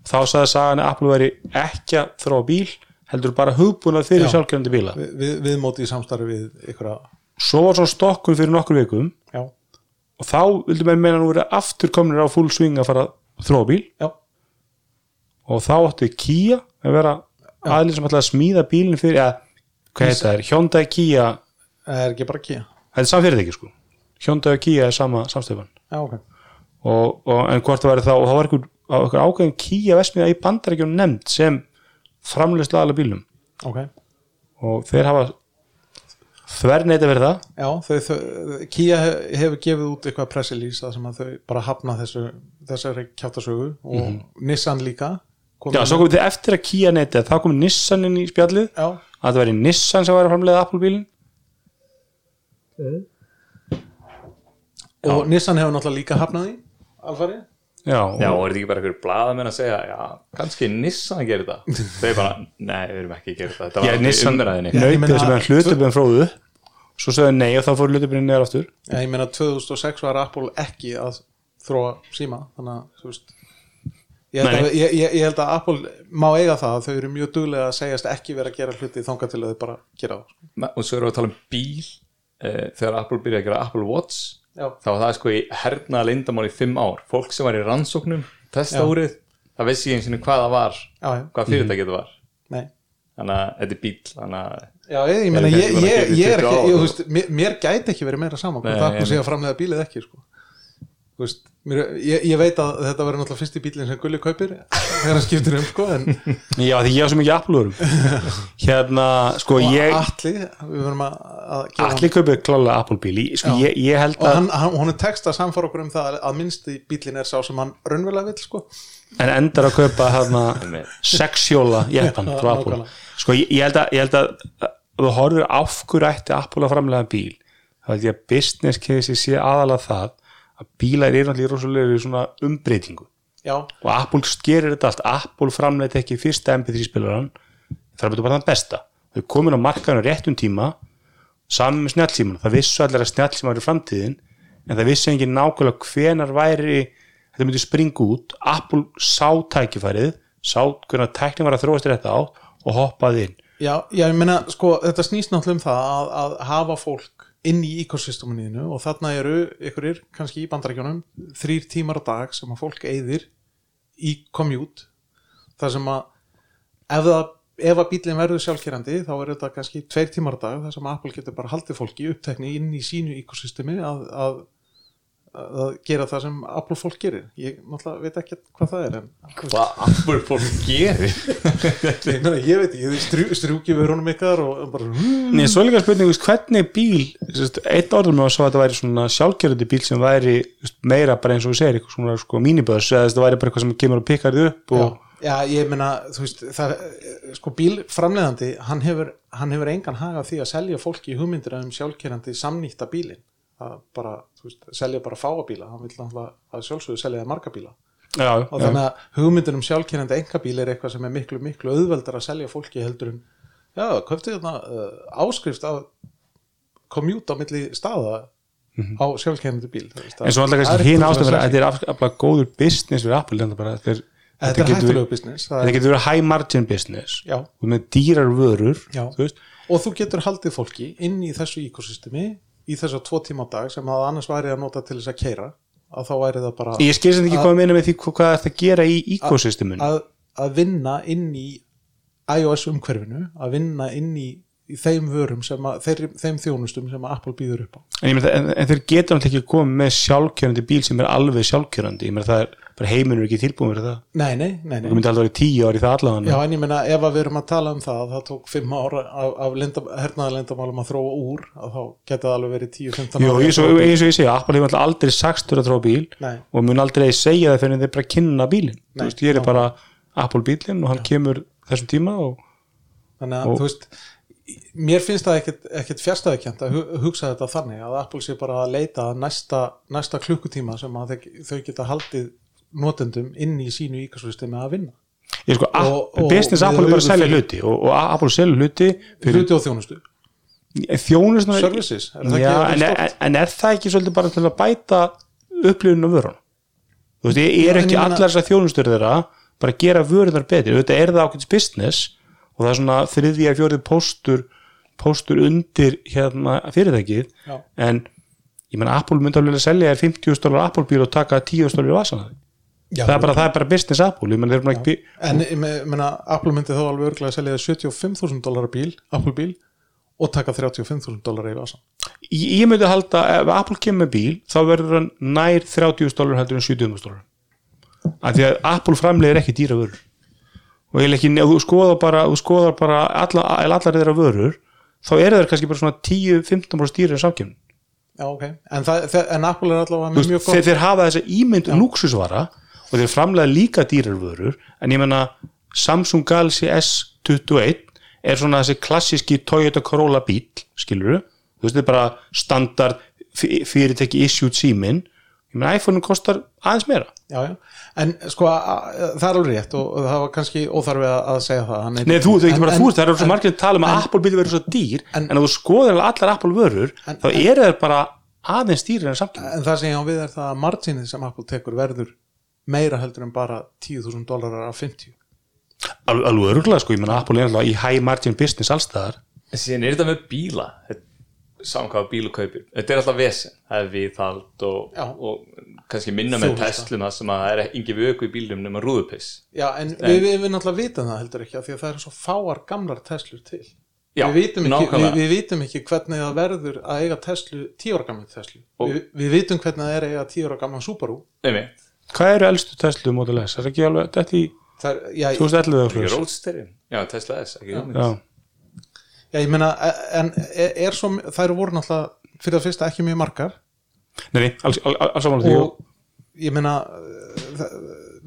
Þá sagði sagan að Apple veri ekki að þróa bíl, heldur bara hugbúnað fyrir Já. sjálfkjörandi bíla. Við, við, við móti í samstarfi við ykkur að, svo var svona stokkun fyrir nokkur vikum já, og þá vildu menn meina nú vera aftur komnir á full swing að fara að þróa bíl. Já, og þá átti Kia að vera aðlið sem ætlaði að smíða bílinn fyrir að, hvað heit það er, Hyundai Kia. Það er ekki bara ekki já, þetta er samfyrirtæki sko Hyundai og Kia er sama samstöfan ok, og, og, en hvort það væri þá og það var einhver ákveðin Kia vesmiða í bandarækjum nefnd sem framlega aðalega bílum ok. Og þeir hafa þverneita verið það. Já, þau, þau, Kia he- hefur gefið út eitthvað pressilís það sem að þau bara hafna þessu þessari kjáttasögu og Nissan líka. Já, svo komið þið eftir að Kia neyti þá komið Nissan inn í spjallið. Já, að það væri Nissan sem væri að framlega Apple bílinn og Nissan hefur náttúrulega líka hafnað í alfari Já, Já, og, er þetta ekki bara einhver blaðamenn að segja Já, kannski Nissan að gera þetta? (laughs) Þau bara, nei, við erum ekki að gera þetta. Þetta Já, var Nissan aldrei umræðinni Já, nautið sem er hlutaböðum fróðu svo sögðu nei og þá fór hlutaböðum neðar aftur. Já, ég meina 2006 var Apple ekki að þróa síma þannig að þú veist ég held, að, ég, ég, ég held að Apple má eiga það að þau eru mjög duglega að segjast ekki vera að gera hluti þangað til að þau bara gera það sko. og svo erum við að tala um bíl. Uh, þegar Apple byrjaði að gera Apple Watch Já. þá var það sko í hernaða leyndamál í fimm ár. Fólk sem var í rannsóknum, testa Já. úrið það vissi ég eins og hvað það var Já, hvað fyrirtæki þetta var. Nei. Þannig að þetta er bíl þannig að Já, ég, ég ég, ég, er 20 ekki, ég, þú veist, mér, mér gæti ekki verið meira saman Apple ég- sé að framlega bílið ekki, sko veist, mér, ég, ég veit að þetta verður náttúrulega fyrsti bílinn sem Gulli kaupir þegar hann skiptir um sko en Já, því ég á svo mikið Apple-vörum (laughs) Hérna, sko, og ég Atli, við verðum að, að gefa Allir kaupið klálega Apple-bíl Í- Sko, ég, ég held og að hann, hann, hún er text að samfara okkur um það að minnsti bílinn er sá sem hann raunverulega vill sko. En endar að kaupa hérna Sexhjóla jeppan Já, frá Apple. Sko, ég, ég held að, ég held að að þú horfir af hverju ætti Apple að framlega bíl þá held ég að business case sé aðalega það að bílar eru náttúrulega rosalega í svona umbreytingu. Já, og Apple gerir þetta allt. Apple framleiti ekki fyrsta MP3 spilaran það er betur bara þann besta. Þau komin á markaðinu réttum tíma saman með snjallsíman, það vissu allir að snjallsíman er framtíðin en það vissu engin nákvæmlega hvenar væri þetta myndi springa út. Apple sá tækifærið sá hvernig tæknin var að þróast þetta á og hoppaði inn. Já, já, ég meina sko, þetta snýst náttúrulega um það að, að hafa fólk inn í ekosysteminu og þarna eru ykkurir, kannski í bandarækjunum þrýr tímar á dag sem að fólk eyðir í commute þar sem að ef, það, ef að bílinn verður sjálfkerandi þá er þetta kannski tveir tímar á dag þar sem Apple getur bara haldið fólki upptekni inn í sínu ekosystemi að, að, að gera það sem Apple fólk gerir. Ég náttúrulega veit ekki hvað það er en Hvað? Apple fólk gerir? (laughs) Meina, ég veit ekki, strjú, strjúki við honum ykkar og bara Nei, svo er líka spurning, þú veist, hvernig bíl einn orðum með að svo að þetta væri svona sjálfgerandi bíl sem væri meira bara eins og þú segir, eitthvað svona sko míniböðs eða þetta væri bara eitthvað sem kemur og pikkar þið upp og já, já, ég meina, þú veist það, sko bílframleiðandi hann hefur, hann hefur engan haga af því að selja fólki í hugmyndir um sjálfkerandi samnýtta bílin það bara, þú veist, selja bara fáa bíla. Hann vil náttúrulega að sjálfsögðu selja það marga bíla. Já, og þannig að hugmyndir um sjálfkerandi engabíl er eitthvað sem er miklu, miklu auðveldar að selja fólki heldur en já, köftu þarna uh, áskrift af commute á milli staða á sjálfkerandi bíl veist, en svo alltaf er kannski eitthvað ástæður sem að þetta er afskaplega góður business fyrir Apple þetta, er, þetta er hættulegu business þetta er, getur verið high margin business. Já, og með dýrar vörur þú og þú getur haldið fólki inn í þessu ekosystemi í þessa tvo tíma á dag sem að annars væri að nota til þess að keira að þá væri það bara ég skil sem ekki hvað að meina með því hvað það er að gera í ecosysteminu að, að vinna inn í iOS umhverfinu að vinna inn í, í þeim vörum sem að, þeir, þeim þjónustum sem að Apple býður upp á. En, en, en þeir geta náttúrulega ekki komið með sjálfkjörandi bíl sem er alveg sjálfkjörandi ég meina það er bara heiminur ekki tilbúin fyrir það nei, nei, nei, nei. myndi alltaf verið tíu ári það allavega Já, en ég meina ef við erum að tala um það að það tók fimm ára af, af lenda, hernaðarlendamálum að þróa úr að þá geta það alveg verið 10-15 Jú, ára eins og, eins og ég segja, Apple hefur aldrei sagstur að tróða bíl Nei. og mun aldrei segja það fyrir þeir bara kynna bílinn þú veist, ég er bara Apple bílinn og hann kemur þessum tíma og þannig að Og- þú veist mér finnst það ekkit, ekkit fjärstæðikjönd að hu- hugsa þetta þannig að Apple sé bara að leita næsta, næsta klukkutíma sem að þau geta haldið notendum inn í sínu íkasvistemi að vinna. Ég sko, við Apple er bara að selja hluti og, og Apple selja hluti hluti og þjónustu, þjónusna services er Já, en, orðið en, er það ekki svolítið bara til að bæta upplifun á vörun þú veist, ég er Já, ekki allar þessar þjónustur þeirra bara að gera vörunar betri, þetta er það ákveðs business og það er svona þriðja fjórið póstur póstur undir hérna fyrirtækið. Já. en ég menna Apple myndi alveg að selja þér 50 dólar Apple bíl og taka 10 dólar í vasana Já, það er bara, það er bara business Apple. Menna þeir bara ekki en ég me- meina, Apple myndi þá alveg örglega að selja 75.000 dólar bíl, Apple bíl og taka 35.000 dólar í vasan ég, myndi halda, ef Apple kemur með bíl þá verður hann nær 30 dólar heldur en 70 dólar af því að Apple framleiðir ekki dýra vörur. Og ég ef þú skoðar bara, bara alla, allar þeirra vörur þá eru þeir kannski bara svona 10-15% dýra en samkjöfn Já, ok, en, en Apple er allavega mjög þeir, gott þeir hafa þessa ímynd luxusvara og þeir framleiða líka dýrar vörur en ég menna Samsung Galaxy S21 er svona þessi klassíski Toyota Corolla bíl skilur þú veist þetta er bara standard fy- fyrirtæki issued símin ég menna iPhone kostar aðeins meira. Já, já. en sko það er alveg rétt og, og það var kannski óþarfi að, að segja það. Er- Nei, þú, þú en- bara, en- þú það eru svo margir að tala um að Apple bíli verður svo dýr en, En- ef þú skoðar allar Apple vörur þá eru þeir bara aðeins en samkjöfn en það sem ég á við er það að marginið sem Apple tekur verður meira heldur en bara 10.000 dólarar af 50 Al, alveg örgulega sko, ég menna Apple er alltaf í high margin business allstaðar En síðan er þetta með bíla hvað bílu kaupir. Þetta er alltaf vesen, það er viðhald og, og kannski minna með það. Sem að það er engi vöku í bílum nema rúðupiss. Já, en við, við, við náttúrulega vitum það heldur ekki af því að það eru svo fáar gamlar Teslur til. Já, við, vitum ekki, við, vitum ekki hvernig það verður að eiga Tesla, 10 ára gamla Tesla Og- við, við vitum hvernig það er að eiga 10 ára gamla Subaru. Einmitt. Hvað eru elstu Tesla Model S? Er ekki alveg þetta í það er, já, 2011 eða eitthvað? Roadsterin Já, Tesla S, ekki hugmynd Já, já, ég meina en er, er svo, það eru voru náttúrulega fyrir það fyrsta ekki mjög margar? Nei, nei, alls, alls, alls saman því og ég meina það-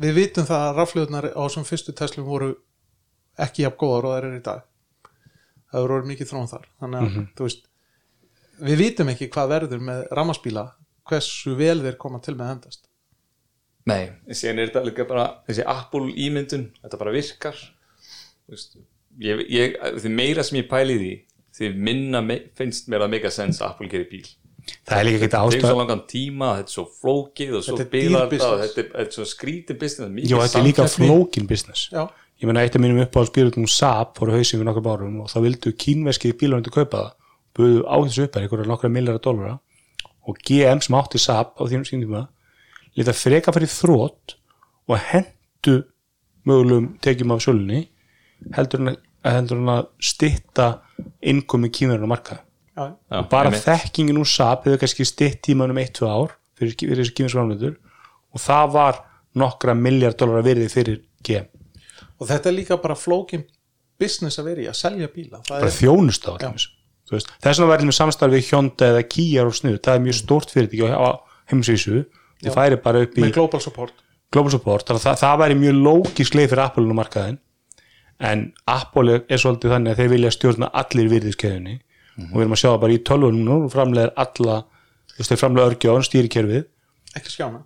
við vitum það að raflöðunar á þessum fyrstu Teslum voru ekki jafn góðar og það er í dag. Það voru mikið þróun þar. Þannig að þú veist við vitum ekki hvað verður með ramaspíla hversu vel þeir koma til með að endast Nei, en síðan er þetta líka bara þessi Apple ímyndun, þetta bara virkar. Ég, ég, því meira sem ég pæli í því því minna me, finnst mér að mega sens að Apple gerir bíl. Það er líka ekki það tekur svo ástæð langan tíma, þetta er svo flókið og svo Þetta er bilar dýr þetta þetta er, þetta er svo skrítið business Jó, þetta er líka flókin business. Já, Ég meina, eitt af mínum upp á spyrutum Saab fóru hausinn við nokkur bárum og þá vildu kínveskið bílunandi kaupa það. Buðu á þessu upp einhverja nokkra millara dólara og GM sem átti Saab á þínum sínum lítið freka fyrir þrótt og hendu mögulegum tekjum af sölunni heldur hann að, heldur hann að stitta innkomi kínverðin á markað. Já, Já, bara einmitt. þekkingin úr SAP hefur kannski stitt tíman um 1-2 ár fyrir, fyrir þessi kýminsku framleitur og það var nokkra miljard dólar virði fyrir GM og þetta er líka bara flókin business að vera í að selja bíla. Það bara er, þjónust á allir þess með samstarfi við Hyundai eða Kia og snuð, það er mjög stórt fyrirtæki á, á heimsvísu, það færi bara upp í með global support. Global support, þannig að það, það væri mjög lógisk leið fyrir Apple á markaðin en Apple er- svolítið þannig að þeir vilja stjórna allir virðiskeðunni og við erum að sjá það bara í tölvunum nú og framlega alla, þú veist, þeir framlega örgjóðan stýrikerfið, ekki skjána.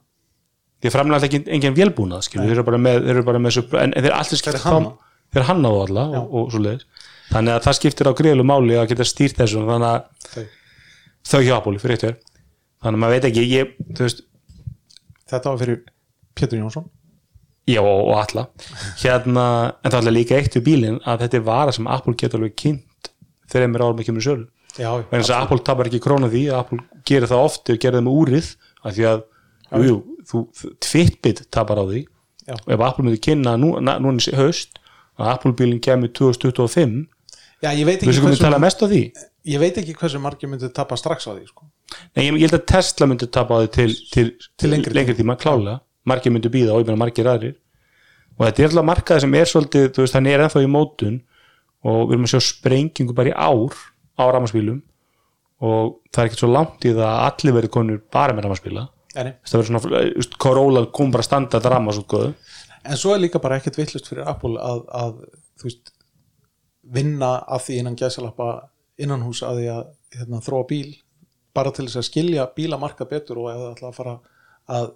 Þeir framlega alltaf engin, engin vélbúnað, skilur, þeir eru bara með, eru bara með en, en þeir Þeir hanna. þeir hanna á alla og, og svo leiðis þannig að það skiptir á greiðlu máli að geta stýrt þessu þannig að Þau. þau hjá Apple fyrir eitt verð þannig að maður veit ekki, ég, þú veist þetta var fyrir Pétur Jónsson. Já, og, og alla hérna, en það alltaf líka eitt við bílinn að þetta er vara sem Apple getur alveg kynnt þegar þeim er árum ekki sölu. Já, en þess að Apple tapar ekki krónu því Apple gerir það oft, þeir gerir það með úrið af því að, jú, jú, þú, Fitbit tapar á því. Já. og ef Apple myndi kynna nú, na, núna í haust að Apple bílinn kemur 2025 já, ég veit ekki hversu ég veit ekki hversu margir myndi tapa strax á því sko. Nei, ég, held að Tesla myndi tapa á því til, til, Til lengri tíma, klálega. Margir myndi býða og ég meina margir aðrir. Og þetta er alltaf markaði sem er svolítið þú veist, hann er ennþá í mótun og við erum að sjá sprengingu bara í ár á ramaspílum og það er ekkert svo langt í það að allir verið konur bara með ramaspíla það verður svona, Corolla kom bara standað ramasútgóðu en svo er líka bara ekkert vittlust fyrir Apple að, að þú veist vinna af því innan gæsalappa innan hús að því að hérna, þróa bíl bara til þess að skilja bílamarka betur og eða ætla að fara að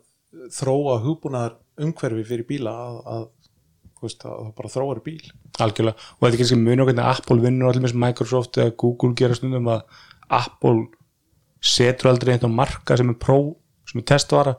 þróa hugbúnaðar umhverfi fyrir bíla að, að, veist, að það bara þróar bíl. Algjörlega. Og þetta er kannski muni okkur hvernig Apple vinnur allir með Microsoft eða Google gera stundum að Apple setur aldrei eitt á marka sem er pró sem er testvara.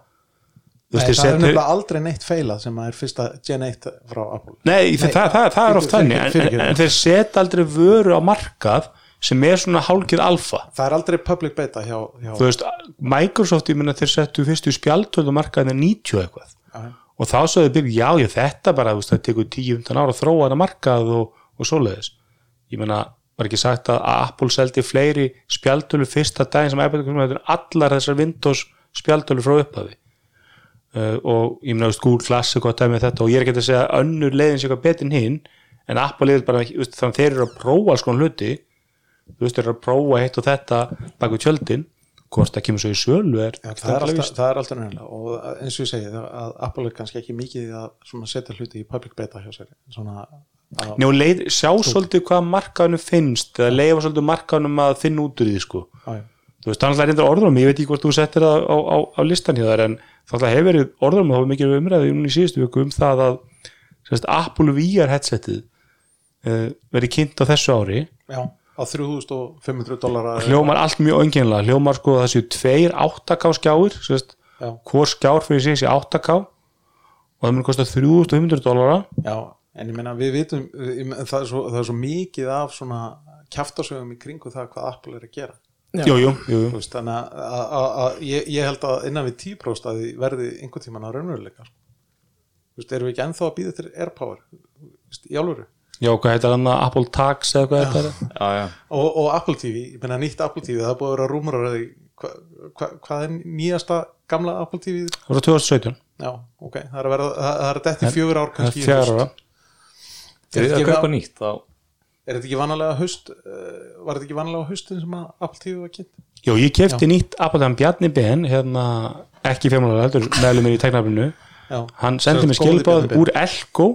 Nei, það er nefnilega aldrei neitt feilað sem að er fyrsta Gen 1 frá Apple. Nei, Nei það, það, það, er oft þannig en, en, en þeir setja aldrei vöru á markað sem er svona hálkið alfa. Það er aldrei public beta hjá, hjá veist, Microsoft, ég minna þeir settu fyrstu spjaltöld á markaðin 90 eitthvað. Já. og þá þau byrja, já, ég þetta bara veist, það tekur 10-15 ára að þróa hana markað og, og svoleiðis. Ég meina, var ekki sagt að Apple seldi fleiri spjaltölu fyrsta daginn sem iPad kom, þetta er allar þessar Windows spjaltölu frá upphafi. Uh, og ég þú veist, Google Classic og þetta með þetta og ég er ekki að segja að önnur leiðin sé eitthvað betur en hinn en Apple er bara, þannig þeir eru að prófa konar hluti þú veist, þeir eru að prófa hitt og þetta bak við tjöldin. Hvort það kemur svo í sölu er ekki það, er alltaf, það er alltaf nefnilega. Og eins og ég segi það- að Apple er kannski ekki mikið í að setja hluti í public beta hjá sér. Svona Njá, leið, sjá svolítið hvað markaðunum finnst eða leifa svolítið markaðunum að finna út úr því sko. já. þú veist, þannig að reyndar orðrum ég veit ekki hvort þú settir það á, á, á listan hjá þær en þannig að hefur verið orðrum og það var mikið umræði núna í síðustu viku um það að sérst, Apple VR headsetið uh, verið kynnt á þessu ári. Já, á 3500 dólara hljómar allt mjög önginlega hljómar sko þessu tveir 8K skjáir sérst, já, hvor skjár fyrir sig þessi 8K og það mun kosta 3500 dólara já, en ég meina við vitum það er, svo, það er svo mikið af svona kjaftasögum í kringu það hvað Apple er að gera. Jú, jú, jú, Þú veist, þannig að, að, að, að ég, ég held að innan við 10% að því verði einhvern tímann að raunveruleika sko. Erum við ekki ennþá að býða til AirPower í álfuru já, hvað heitir hann? Apple Tax eða hvað þetta er já, já, og, og Apple TV, ég meina nýtt Apple TV það er búið að vera rúmur að hva, hva, hvað er nýjasta gamla Apple TV það var 2017, já, ok, það er að vera það það er þetta í fjögur ár það kannski er í fjara er þetta það að ekki va- nýtt þá er þetta ekki vanalega haust uh, var þetta ekki vanalega haustin sem að Apple TV var kynnt? Já, ég kefti nýtt Apple hann Bjarni Ben hérna, ekki fjármálar heldur meðlum mér í teknaflinu já, hann sendi mér Ben. úr Elko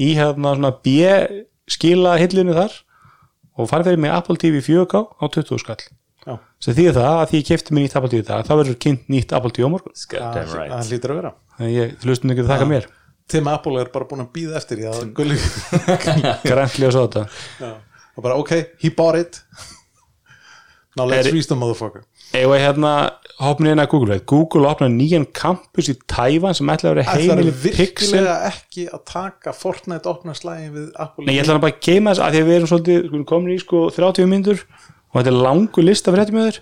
í hérna svona B skila hillinu þar og farið fyrir mig Apple TV 4K á 20 skall. Já, sem því það að því ég kefti mér nýtt Apple TV dag þá verður kynnt nýtt Apple TV á morgun. Það right. það hlýtur að vera. Þannig ég hlustum ekki að þakka mér. Tim Apple er bara búin að býða eftir því að gulli (laughs) grænlega svo þetta. Og bara ok, he bought it. (laughs) Now let's Er- reach the motherfucker Eða hérna hoppin inn að Google. Google opnaði nýjan campus í Tævan sem ætlaði að vera Það er heimili pixel virkilega ekki að taka Fortnite opna slægin við Apple Nei, ég ætla hann bara að geima þess að því að við erum svolítið komin í sko 30 myndur og þetta er langu lista fyrir þetta þér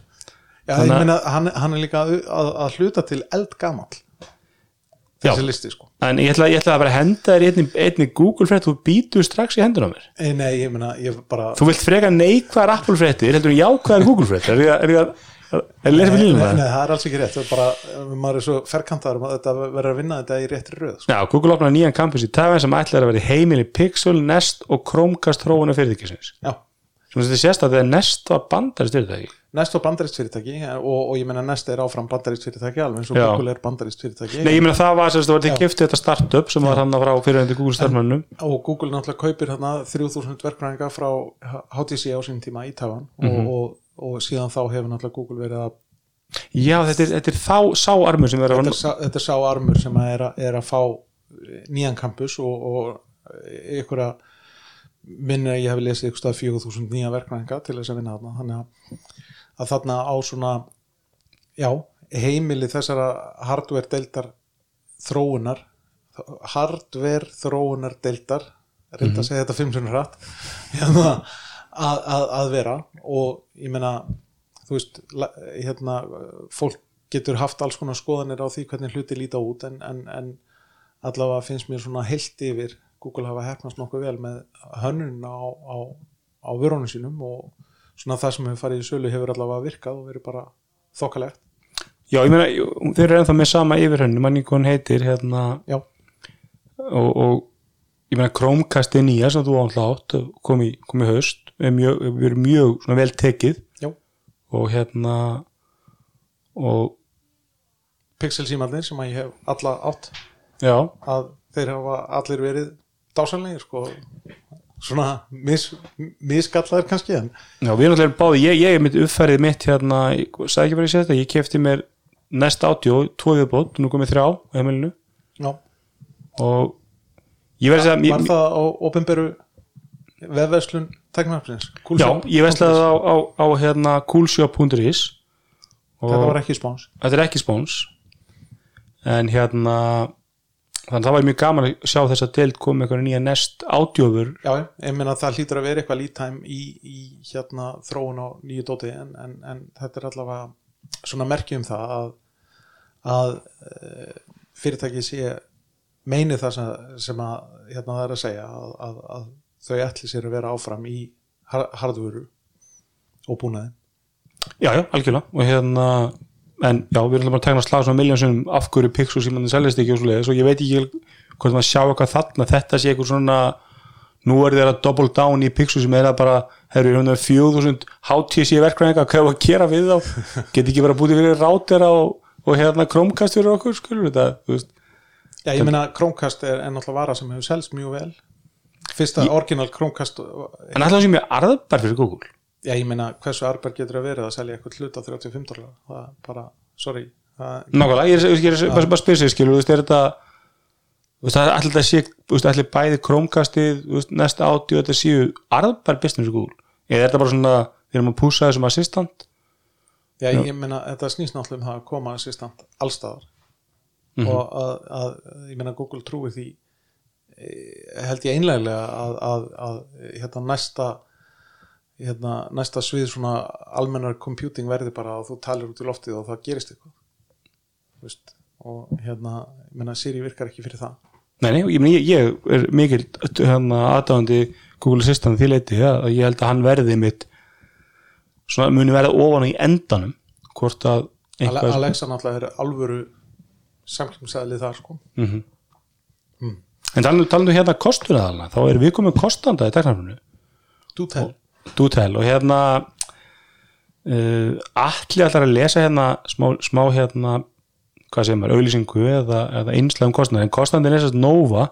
Já, ég Þannig að- meina, hann, hann er líka að, að, að hluta til eldgamall Já. þessi listi sko en ég ætla, ég ætla að bara henda þér í einni, einni Google frétt þú býtur strax í hendun á mér Ei, Nei, ég meina, ég bara þú vilt freka neikvæðar Apple fréttir heldur er ég að- er ég að er ég að lesa fyrir Nei, það? það er alls ekki rétt það er bara, maður er svo ferkantar um að þetta verður að vinna þetta í réttri röð sko. Já, Google opnaði nýjan campus í Tævan sem ætlaði að vera heimili Pixel, Nest og Chromecast þróuna fyrirtækisins Já, sem þetta sést að þegar Nest var bandarist fyrirtæki Nest var bandarist fyrirtæki og, og ég meina Nest er áfram bandarist fyrirtæki alveg eins og. Google er bandarist fyrirtæki Nei, ég meina það var sem þetta var til kipti þetta startup sem var hann frá fyrirhundi Google starfmannum og Google náttúrulega kaupir hérna 3000 verkræðinga frá HTC á sínum tíma í Mhm. og, og, síðan þá hefur náttúrulega Google verið að Já, þetta er, þetta er þá sá armur sem verður þetta er, er sá armur sem að er, að, er að fá nýjan campus og, og ykkur að minni að ég hef lesið ykkur stað 4000 nýja verkræðinga til þess að vinna þarna. Þannig að, að þarna á svona já, heimili þessara hardware deildar þróunar hardware þróunar deildar reynda að segja þetta fimm sem hratt (laughs) hérna, að, að, að vera og ég meina þú veist, hérna fólk getur haft alls konar skoðanir á því hvernig hluti líta út en, en, en allavega finnst mér svona heilt yfir Google hafa hefnast nokkuð vel með hönnun á, á, á vörunum sínum og svona það sem hefur farið í sölu hefur allavega virkað og verið bara þokkalegt. Já, ég meina, þeir eru ennþá með sama yfirhönnu, manni hann heitir hérna, já, og, og ég meina Chromecast er nýja sem þú ántla átt kom í, kom í haust er mjög, við erum mjög vel tekið. Já, og hérna og Pixel símalnir sem að ég hef alla átt. Já, að þeir hafa allir verið dásanlegir sko. Svona mis, misgallaðir kannski en já, við erum alltaf báði ég, ég er mitt uppfærið mitt hérna, sagði ekki bara í þetta, ég kefti mér næst átjó, tvo viðbót, nú komið þrjá heimilinu. Og ég verði að segja var ég- það á opinberu vefverslun teknarpsins Já, ég veistlaði það á, á, á hérna coolshop.is þetta var ekki spáns. Þetta er ekki spóns en hérna þannig að það var mjög gaman að sjá þess að deild komið eitthvað nýja nest ádjófur já, ég meina það hlýtur að vera eitthvað time í, í hérna þróun á nýju dóti en, en, en þetta er allavega svona merki um það að, að e, fyrirtæki sé meini það sem, sem að hérna það er að segja að, að, að þau ætli sér að vera áfram í har- hardvöru og búnaði já, já, algjörlega. Og hérna, en já, við erum bara að tegna slag svona miljónsum af hverju Pixel símann seljast ekki og svo leiðis og ég veit ekki hvort maður sjá eitthvað þarna, þetta sé eitthvað svona nú er þeirra double down í Pixel sem er að bara, hefur við hérna 4000 HTC verkræðinga, hvað er að gera við þá. Get ekki bara bútið fyrir rátera og, og hérna Chromecast fyrir okkur, skulur þetta, þú veist Já, ég meina Chromecast er ennáttúrulega vara sem hefur selst mjög vel. Fyrsta original Chromecast en alltaf sem ég arðbar fyrir Google? Já, ég meina hversu arbar getur að vera að selja eitthvað hlut á 35 dólar það er bara, sorry það, Nákvæmlega, ég er, ég er, ég er bara, sig skilur, þú veist, er þetta þetta sé, þú veist, allir bæði Chromecastið, næsta og þetta séu arðbar business í Google? Eða er þetta bara svona, við erum að púsa þessum assistant? Já, ég meina þetta snýst náttúrulega um það að koma assistant allstaðar og að, að, ég meina Google trúi því eh, held ég einlega að, að, að hérna næsta hérna næsta svið svona almennar computing verði bara að þú talir út í loftið og það gerist eitthvað. Þú veist, og hérna, ég meina Siri virkar ekki fyrir það. Nei, nei, ég, ég, ég er mikil hérna, aðdáðandi Google Assistant því leiti að ég held að hann verði mitt svona muni verða ofan í endanum hvort að Alexa náttúrulega er alvöru samkjömsæðli þar sko. En talandu, talandu hérna kostur aðalna þá er við komið kostanda í tell Dútel og hérna uh, allir allar að lesa hérna smá, smá hérna hvað segir maður, auglýsingu eða, eða einslegum kostnað, en kostnandinn er sérst Nova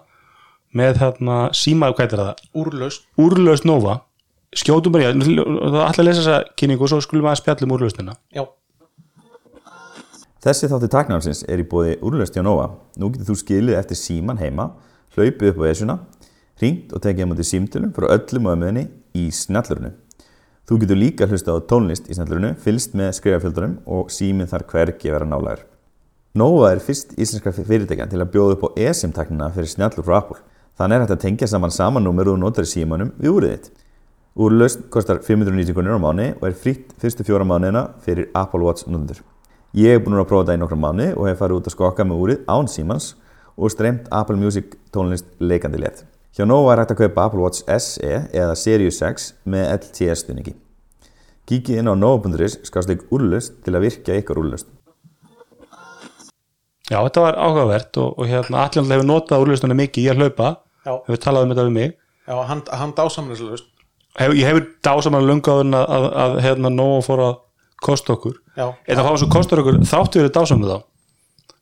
með hérna síma, hvað er það, Úrlaust úrlaust Nova. Skjótum bara í það, allir að lesa þessa kynningu og svo skulum við að spjallum úrlaustina Já, Þessi þátti taknámsins er í bóði Nova. Nú getur þú skilið eftir síman heima, hlaupið upp á esjuna, hringt og tekið á móti símtölum frá öllum á ömuðinni í snjallurinu. Þú getur líka hlusta á tónlist í snjallurinu, fylst með skrifafjöldunum og síminn þar hvergi vera nálægur. Nova er fyrst íslenska fyrirtækjan til að bjóða upp á eSIM-taknina fyrir snjallur frá Apple. Þannig er hægt að tengja saman samannúmer og notar í símanum við úrið þitt. Úrlaust kostar 590 krónur á mánu og er frýtt fyrstu fjóra mánuðina fyrir Apple Watch notendur. Ég hef búin að prófa þetta í nokkra mánu og hef farið út að skokka með úrið án símans og streymt Apple Music tónlist leikandi létt. Hjá Nova er hægt að kaupa Apple Watch SE eða Series 6 með LTE stuðningi. Kíkið inn á nova.is skástleik úrlust til að virkja ykkar úrlust. Já, þetta var áhugavert og, og hérna allir hefur notað úrlaustunni mikið í að hlaupa já, hefur talað um þetta við mig já hann, hann dásamlega hef, ég hefur dásamann lungaðun að, að, að hérna Nova fór að kosta okkur. Já, eða hvað sem kostar okkur þáttu verið dásamlega þá.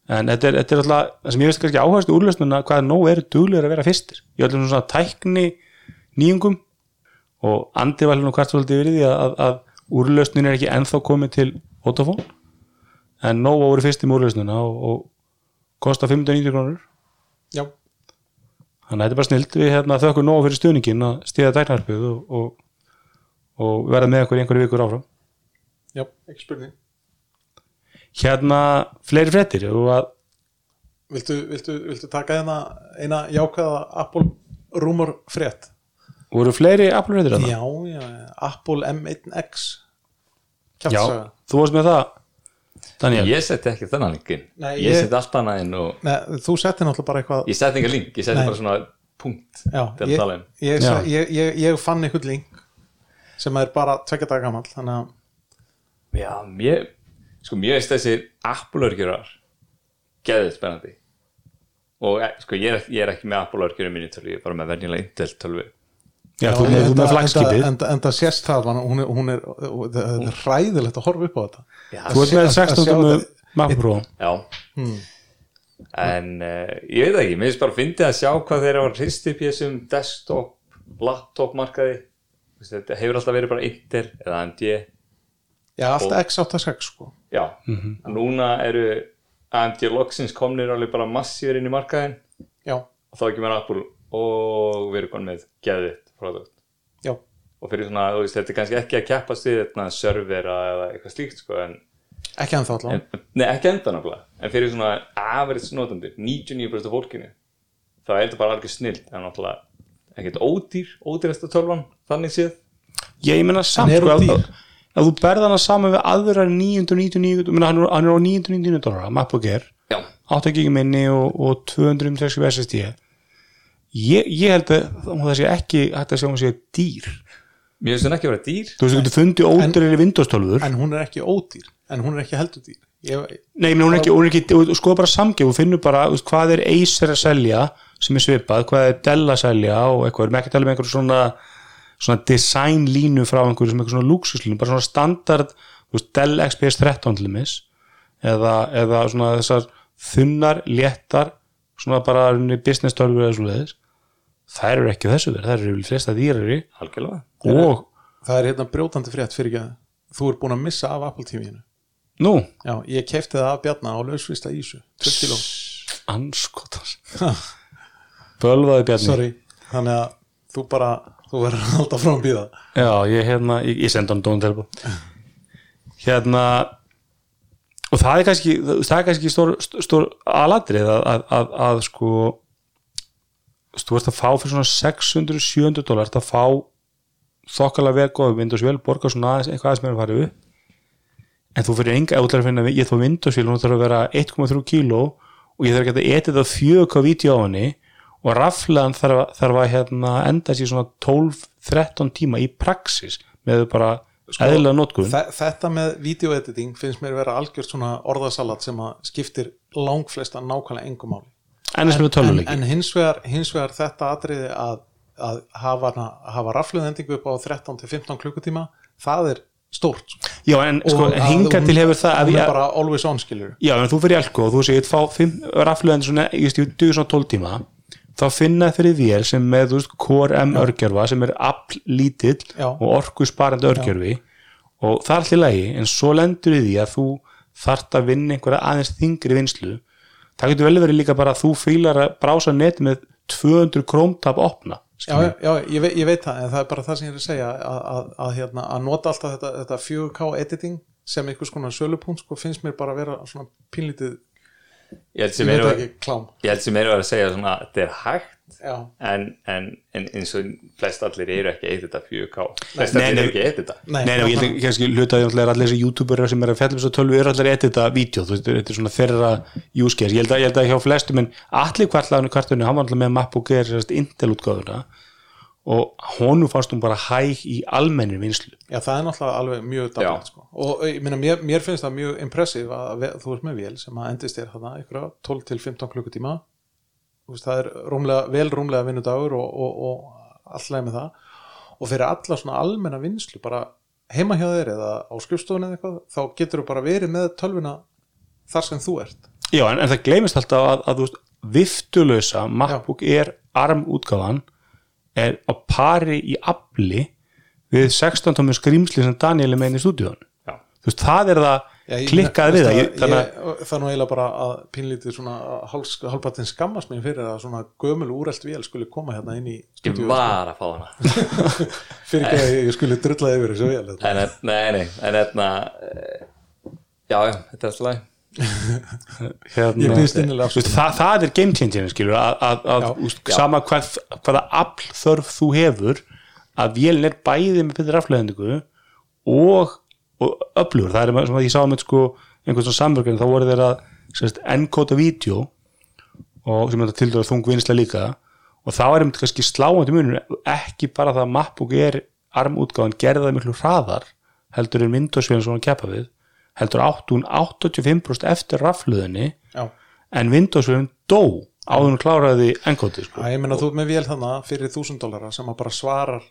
En þetta er, þetta er alltaf það sem ég veist kannski áherslu úrlausnuna hvað nóg eru duglegur að vera fyrstir. Í öllum svona tækni nýjungum og Andi var hérna hvert svolítið verið að, að, að úrlausnin er ekki ennþá komið til Vodafone. En nóg voru fyrstir með úrlausnuna og, og kosta 590 krónur. Já, þannig að þetta er bara snilt. Við hérna, þökkum nóg fyrir stuðningin að stíða tæknarpið og, og, og verða með okkur einhverju vikur áfram já, ekki spurning hérna fleiri fréttir og að Viltu, viltu, viltu taka hérna eina jákvæða Apple Rumor frétt? voru fleiri Apple fréttir þarna? Já, já, Apple M1X Já, Kjaftsöga þú varst með það Daniel, ég seti ekki þennan linkin Nei, ég, ég- seti allt annað inn og Nei, þú setti náttúrulega bara eitthvað ég seti ekki link, ég seti Nei. bara svona punkt Já, að ég, um ég, Já. ég, ég, ég fann einhvern link sem er bara tvekja daga gamall þannig að já, mér sko, mér veist þessir Apple-örgjurar geðið spennandi. Og sko, ég er, ég er ekki með Apple-örgjurum minni tölu, ég er bara með venjulega Intel tölvu. Já, þú með, með flagskipið. en, en það sést það man, hún er, hún er, það er ræðilegt að horfa upp á þetta. Já, Þú ert með að- að 16 sjá með þetta- Mac Pro. Já. en uh, ég veit ekki, mér finnst bara að fyndi að sjá hvað þeir eru að hristi upp í þessum desktop, laptop markaði. Þetta hefur alltaf verið bara Intel eða AMD Já, allt x86 sko. Já, núna eru AMD loksins komnir alveg bara massíður inn í markaðin Já, og þá ekki með Apple og við erum konum með geðvitt produkt já, og fyrir svona, þú veist, þetta er kannski ekki að keppast við þetta servera eða eitthvað slíkt sko, en, ekki ennþá allan en, nei, ekki enda náttúrulega. En fyrir svona average notandi 99% af fólkinu þá er þetta bara alveg snill. En náttúrulega ekkert ódýr, ódýrasta tölvan þannig séð. Ég meina samt sko, að þú berð hana saman við aðra 999 ég meina, hann, er- hann er á 999 dólar MacBook Air, já, 8 GB minni og, og 230 SSD ég, ég held að það sé ekki hægt að sjá hún sé dýr. Mér finnst hún ekki að vera dýr. Þú veist, þú fundið ódýrari Windows 12 En hún er ekki ódýr En hún er ekki heldur dýr. Ég, Nei, menn hún er ekki, hún er ekki þú skoða bara samgef og finnur bara þú hvað er Acer að selja sem er svipað, hvað er Dell að selja og eitthvað, erum ekki að tala með einhverju svona svona design línu frá einhverju sem eitthvað svona luxuslínu, bara svona standard veist, Dell XPS 13 til dæmis eða, eða svona þessar þunnar, léttar svona bara business tölfur eða svo leiðis þær eru ekki þessu verð, þær eru yfirleitt flesta dýrari. Algjörlega. Og, Það er hérna brjótandi frétt fyrir ekki að Þú er búin að missa af Apple TV-inu nú, Já, ég kefti það af Bjarna á lausvista ísu 2 kíló. Anskotans bölvaði bjarni. Sorry, þannig að þú bara þú verður að halda frá að býða Já, ég hérna, ég, ég sendi hann dóðan telpa hérna og það er kannski það er kannski stór, stór aladrið að, að, að, að sko þú ert að fá fyrir svona 600-700 dólar að fá þokkalega vel góð Windows vel, borga svona aðeins eitthvað aðeins meira að fara upp. En þú fyrir enga, þú ætlar að finna ég þá Windows vel, hún þarf að vera 1,3 kíló og ég þarf að geta etið það fjög á henni og rafleðan þarf, að- þarf að hérna, enda sér svona 12-13 tíma í praxis með bara eðlilega notkun. Þe þetta með videoediting finnst mér vera algjört svona orðasalat sem að skiptir langflesta nákvæmlega engum máli. Við en, töluleiki en hins, vegar, hins vegar þetta atriði að, að hafa, hafa rafluðendingu upp á 13-15 klukkutíma það er stórt sko. já en sko, að hinga til hefur það að hún ég, er bara always on skilur já en þú fyrir í alko og þú segir fá ég ég dugur svona 12 tíma þá finna fyrir vél sem með Core M örgjörfa sem er afl lítill og orku sparandi örgjörfi og það er allir lagi en svo lendur í því að þú þart að vinna einhverja aðeins þingri vinslu það getur vel verið líka bara að þú fílar að brása net með 200 krómtap opna já, já ég, veit, ég veit það en það er bara það sem ég er að segja að, að, að, hérna, að nota alltaf þetta, þetta 4K editing sem einhvers konar sölupunkt sko, finnst mér bara að vera svona pínlítið ég held sem eru ekki klám. ég held sem eru að segja svona þetta er hægt já, en, en, en eins og flest allir eru ekki eitt þetta 4K flest Nei, allir nei. eru ekki eitt þetta. Nei, Nei, ég held kannski hlutaði allir allir þessi youtuberar sem er að fjalla um þessu tölvu eru allir edita vídeo, þú veist, þetta er svona þeirra use case, ég held að, að hjá flestum en allir kvartlaðinu kvartunni, hann var alltaf með MacBook Air, Intel útgáðuna og honum fannst hún bara hæg í almennir vinslu Já, það er náttúrulega alveg mjög dafnilegt sko. og ég meina, mér, mér finnst það mjög impressiv að þú ert með vél sem að endist þér þarna ykkur 12 til 15 klukkutíma. Þú veist, það er rúmlega, vel rúmlega vinnudagur og, og, og alltaf með það. Og fyrir alla svona almenna vinslu bara heima hjá þér eða á skrifstofunni eða eitthvað, þá getur þú bara verið með tölvuna þar sem þú ert. Já, en, en það gleymist alltaf að, að þú veist, viftulösa MacBook Air ARM útgáðan er á pari í afli við 16 tómi skrýmsli sem Daniel er með inn í stúdíun Já. þú veist, það er það Já, ég- klikkað við það. það er nú eiginlega bara að pínlítið svona hálfpartin skammast mér fyrir að svona gömul úrelt vél skuli koma hérna inn í ég var að fá hana. (laughs) Fyrir ekki að ég skuli drulla yfir þessu vél þetta. en, en- nei, nei, en hérna eh, já, já, þetta er alltaf læg (laughs) hérna, Ég biðst innilega veist, það, það er game changer skilur að, að, að Já. úst, sama hvað, hvaða afl þörf þú hefur að vélin er bæði með betur afleðendingu og, og öflugur, það er sem að ég sá með sko, einhvern svona samverkun, þá voru þeir að sérst, enkóta vídeo og sem þetta til dæra þung vinsla líka og þá er einmitt kannski sláandi munur ekki bara það að MacBook er armútgáðan gerði það miklu hraðar heldur en Windows-vélin svona að keppa við heldur átt hún 85% eftir rafluðinni Já. en Windows-vélin dó áður hún kláraði enkóti sko. Ég meina þú með vél þannig fyrir þúsund dólara sem að bara svarar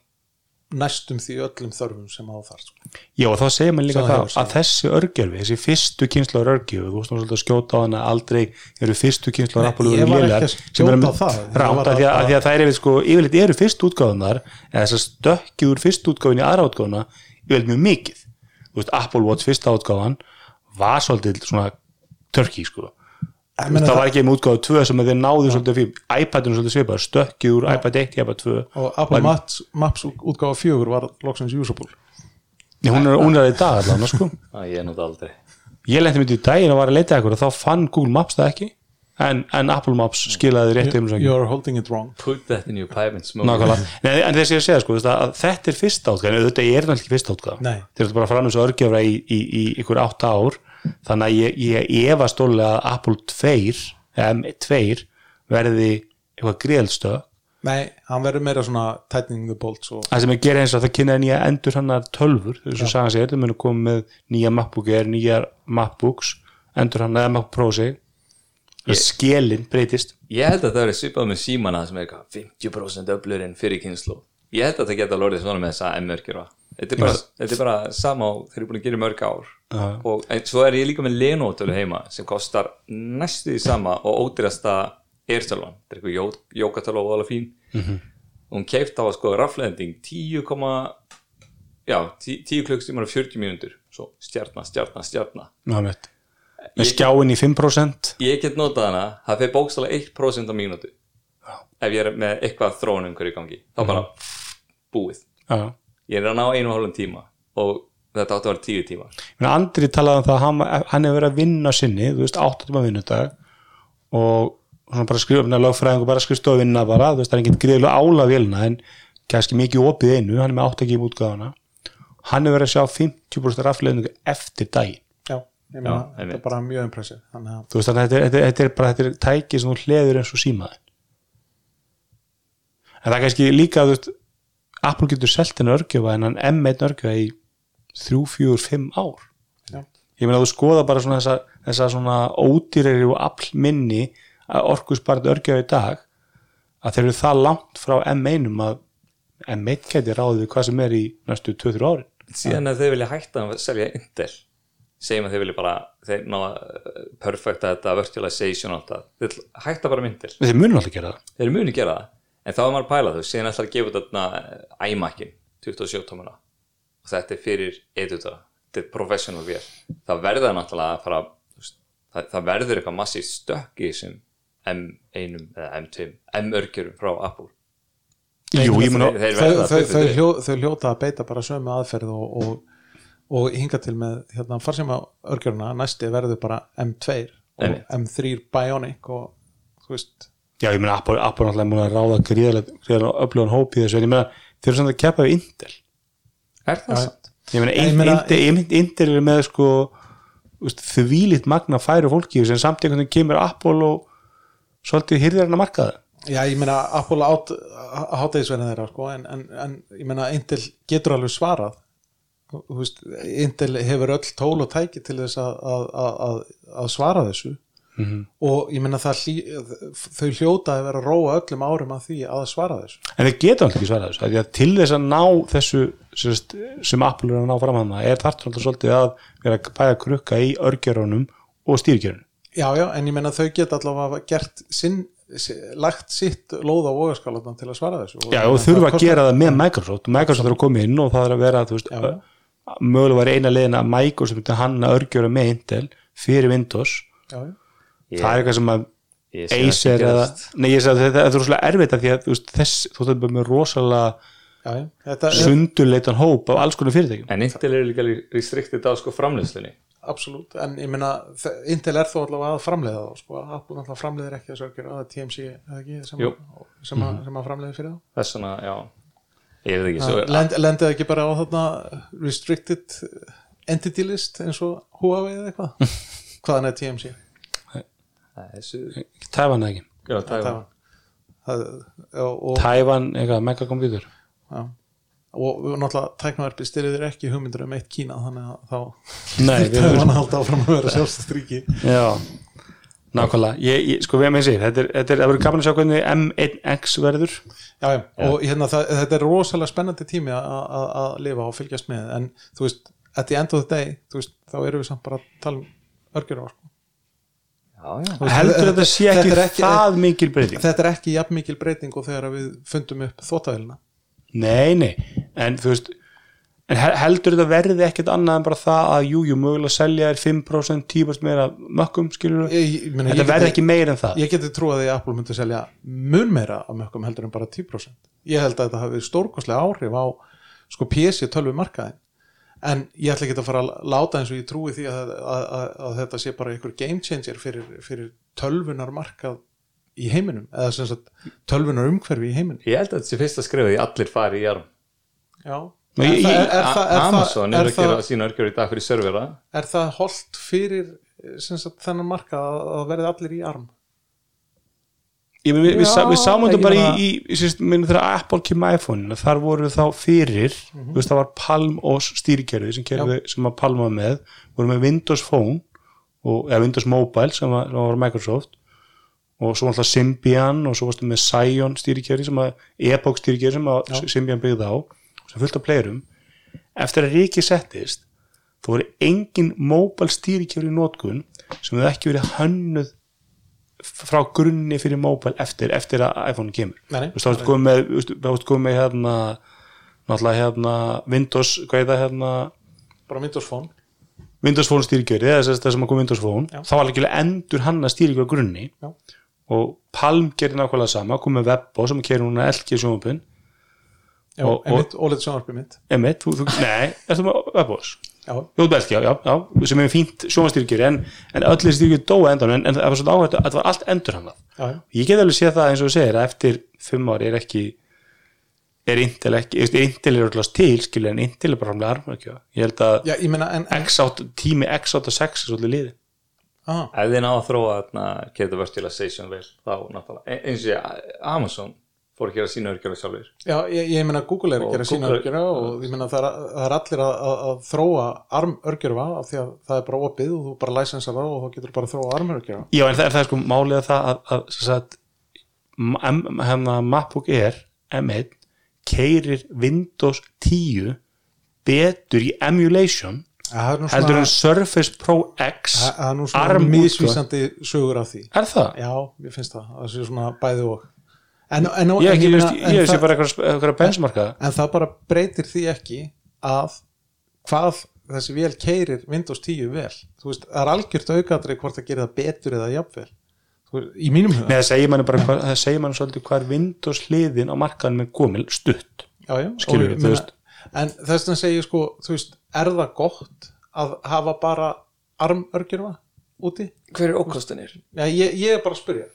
næstum því öllum þörfum sem á þar sko. Já, og þá segir maður líka það það að þessi örgjörfi, þessi fyrstu kynslu örgjörfi, þú svolítið að skjóta á hana aldrei eru fyrstu lélegar, ekki að sem rámt var að því að, því að það er sko, yfirleitt eru fyrstu útgáðunar eða þess að stökkið úr fyrstu útgáðun í aðra útgáðuna yfirleitt mjög mikið veist, Apple Watch fyrsta útgáðan var svolítið svona törki sko. Það það- var ekki með útgáðu 2 sem að þeir náðu svolítið fyrir iPadinu svolítið svipað, stökkið úr iPad 1 í iPad 2 og Apple Maps, Maps útgáfa fjögur var loksins usable. Nei, hún er, hún er í dag allan sko. Að ég nota aldrei. Ég lendi myndi í daginn og var að leita ekkur og þá fann Google Maps það ekki en, en Apple Maps skilaði rétt um You're holding it wrong. Put that in your pipe and smoke Nei, en þess að ég segja sko, að þetta er fyrsta átgáð en þetta er náttúrulega ekki fyrsta átgáð þeir eru bara að fara annars að örgjöfra í, í, í ykkur átta ár. Þannig að ég, ég efa stólega að Apple 2 eða M2 verði eitthvað gríðelstöð Nei, hann verður meira svona tightening the bolts og það sem ég gerir eins og það kynnaði nýja endur hann tölfur, þess að sagan segir, það munu koma með nýja MacBook Air, nýja MacBooks endur hann eða MacBook Pro sig skélinn breytist. Ég held að það verið svipað með símana sem er eitthvað 50% öflurinn fyrir kynslu ég held að það geta lorðið svona með þessa M-örkjur þetta er bara, þetta er bara sama þeir eru búin að gera mörg ár. Já. og en, svo er ég líka með Lenovo-tölu heima sem kostar næstu því sama og ódýrasta Airtölvan, þetta er eitthvað jó, jókatölu og alveg fín. Mhm. og hún keift á að sko rafleðending 10, já, 10, 10 klukkstímar og 40 mínútur. Svo stjarnar, stjarnar, stjarnar. Með skjáin í 5% ég get notað hana, það fyrir bókstala 1% á mínútu. Ef ég er með eitthvað þróun umhverju í gangi þá bara búið. Já. ég er að ná einu og hálfum tíma og þetta átti að vera tíu tíma Men Andri talaði um það að hann, hann hefur verið að vinna sinni, þú veist, 8 tíma vinnudag og svona bara skrifa lögfræðingu bara skrifstofu vinna bara, þú veist, það er ekkert greiðlega ála vélina en kannski mikið opið einu, hann er með 8 ekki útgáfana hann hefur verið að sjá 50% rafleðningu eftir daginn ég meina, Já, þetta er bara mjög að þú veist, þannig að þetta, er- þetta, er- þetta er bara þetta er tæki sem þú hleður eins og símaði en það er kannski líka þú veist, Apple getur selt en örgjöfa en hann M1 örgjöfa í 3, 4, 5 ár. Já. ég meina þú skoða bara svona þessa, þessa svona ódýrari og afl minni að orkusparð örgjöfa í dag að þeir eru það langt frá M1 að M1 geti ráðið hvað sem er í næstu 2-3 árin. Síðan að þau vilja hætta að selja Intel segjum að þau vilja bara þeir ná að perfecta þetta virtualization og allt það, þeir hætta bara Intel þeir munum alltaf gera það. Þeir muni gera það, en þá er maður að pæla þau síðan ætlar að gefa þetta iMac-in 27 tómuna og þetta er fyrir editor, þetta er professional vél það verður náttúrulega að fara það, það verður eitthvað massíft stökk í þessum M1 eða M2, M-örgjörum frá Apple. Jú, ég þeir, þeir þau, að þau hljóta að beita bara sömu aðferð og, og, og hinga til með hérna, farsíma örgjörna næsti verður bara M2 og Einmitt. M3 Bionic og þú veist. Já, ég meina Apple, Apple náttúrulega múin að ráða gríðarlega, gríðarlega öflugan hóp í þessu en ég meina þeir eru samt að keppa við Intel. Er það sant? ég meina, Ég Intel, meina- Intel, Intel, Intel er með sko þvílitt magna færu fólki sem samt einhvern veginn kemur Apple og svolítið hýrðir hann að marka það Já, ég meina Apple át hátæðisverðin þeirra sko, en, en, en ég meina Intel getur alveg svarað veist, Intel hefur öll tól og tæki til þess að, að, að, að, að svara þessu. Og ég meina það þau hljóta að vera að róa öllum árum að því að svara þessu. En þeir geta alltaf ekki svarað þessu að til þess að ná þessu sérst, sem Apple er að ná fram hann er þarf alltaf svolítið að vera að bæða krukka í örgjörunum og stýrgjörunum. Já, já, en ég meina þau geta allavega gert sinn, si- lagt sitt lóð á vogaskálaðan til að svara þessu. Og Já, og þurfa að kostar- gera það með Microsoft. Microsoft er að koma inn og það er að vera þú veist. Mögulega var eina leiðin að Microsoft myndi hanna örgjöra með Intel fyrir Windows. Já, já, Ég- það er eitthvað sem að Acer eða, nei ég að þetta er rosalega erfitt af því að veist, þess, þú bara með rosalega já, já. Þetta sundurleitan hóp af alls konar fyrirtækjum. En Intel er líka restricted á sko framleyslunni absolutt, en ég meina þe- Intel er þó allavega að framleiða þá sko. Apple náttúrulega framleiðir ekki þessu örgjör að TMC eða ekki sem, sem, að, sem að framleiði fyrir þá. Þess vegna, já Lendið ekki bara á þarna restricted entity list eins og Huawei eða eitthvað? (laughs) Hvaðan er TMC? Tævan eða ekki, já, Taiwan. Það, og, og, Tævan eitthvað megakomputur já, og náttúrulega tæknaverfi styrir ekki hugmyndur um eitt Kína þannig að þá (laughs) að halda áfram að vera sjálfstastríki Já, nákvæmlega. Ég, ég, sko við með sér, þetta er, þetta er það verður gaman að sjá hvernig M1X verður. Já, já, og hérna, það, þetta er rosalega spennandi tími að- að að lifa og fylgjast með en þú veist, at the end of the day þú veist, þá erum við samt bara að tala um örgjur á sko. já, já, Þú veist, heldur þetta sé ekki, þetta ekki- það mikil breyting? þetta er ekki jafn mikil breyting og þegar við fundum upp þóttavélina Nei, nei, en þú veist en he- heldur þetta verði ekkert annað en bara það að jú, jú, mögulega selja er 5% 10% meira mökkum, skilur meina, þetta verði ekki meira en það. ég geti trúið að Apple myndi selja mun meira af mökkum heldur en bara 10% ég held að þetta hafi stórkostlega áhrif á sko PC tölvu markaðin en ég ætla ekki að fara að láta eins og ég trúi því að, að, að, að þetta sé bara einhver game changer fyrir, fyrir tölvunar markað í heiminum eða sem sagt tölvunar umhverfi í heiminum. Ég held að þetta sé fyrst að skrifa því allir fari í jarm já er, það, Amazon er að gera sína örgjör í dag fyrir servera. Er það holdt fyrir þennan markað að, að verði allir í arm? Ég, við, við, Já, við sáum þetta bara í, í, í þegar Apple kemur iPhone þar voru þá fyrir þú veist, það var Palm OS stýrikerfi sem, sem að Palm var með voru með Windows Phone og, eða Windows Mobile sem var, sem var Microsoft og svo alltaf Symbian og svo varstu með Scion stýrikerfi sem að Epoch stýrikerfi sem að Já. Symbian byggði á sem fullt af playerum eftir að Ríki settist þá voru engin mobile stýrikerfi í notkun sem hefði ekki verið hönnuð frá grunni fyrir mobile eftir, eftir að iPhone kemur. Nei, þú ertu komið með, með hérna, náttúrulega hérna Windows, hvað er það hérna? Bara Windows Phone. Windows Phone stýrikjöri, eða þess að sem að kom Windows Phone. Já. þá var ekki endur hann að stýrikjöri á grunni. Já. og Palm gerir nákvæmlega sama, kom með Webbo sem kerir núna LG sjónvapin já, einmitt, OLED sjónvarpið mitt. Emmett, þú, þú, nei, ertu með Webbos já, Jú, belgi, já, já, já, sem er fínt sjónvastýrikjöri en, en öll þessi stýrikjöri dóa endan en, en það var svona áhægt að það var allt endur hann já, já. ég get alveg séð það eins og þú segir að eftir fimm ári er ekki er Intel ekki, er Intel er alltaf til skilja en Intel er bara framlega armörkja ég held að já ég meina en, en X8, tími X86 er svolítið liði ef þið ná að þróa þarna Keta Virtualization vel þá náttúrulega e- eins og ég, Amazon fór að gera sína örgjörðu sjálfur Já, ég, ég meina Google er að gera sína örgjörfa og ég meina það er, það er allir að, að, að þróa arm örgjörfa af því að það er bara opið og þú bara læsensar það og þá getur bara að þróa arm örgjörfa Já, en það er það er sko málið að það að, sagt, hérna MacBook Air M1 keirir Windows 10 betur í emulation Það er nú heldur en Surface Pro X það er nú svona ARM misvísandi sögur af því. Er það? Já, ég finnst það, það sé svona bæði og En, en, Ég, en, ekki, meina- ég, en ég sé það- bara eitthvað, eitthvað benchmarka. en það bara breytir því ekki að hvað þessi vél keirir Windows 10 vel. Þú veist, það er algjört aukaðri hvort það gerir það betur eða jafnvel. Þú veist, í mínum huga. Nei, það segir manni bara hvað, segir manni svolítið hvað er Windows hliðin á markaðan með komil stutt. Já, já, Skilurðu, og ég þú veist. en þess vegna segir sko þú veist, er það gott að hafa bara armörgjurfa úti? hver er ég, ég er bara að spyrja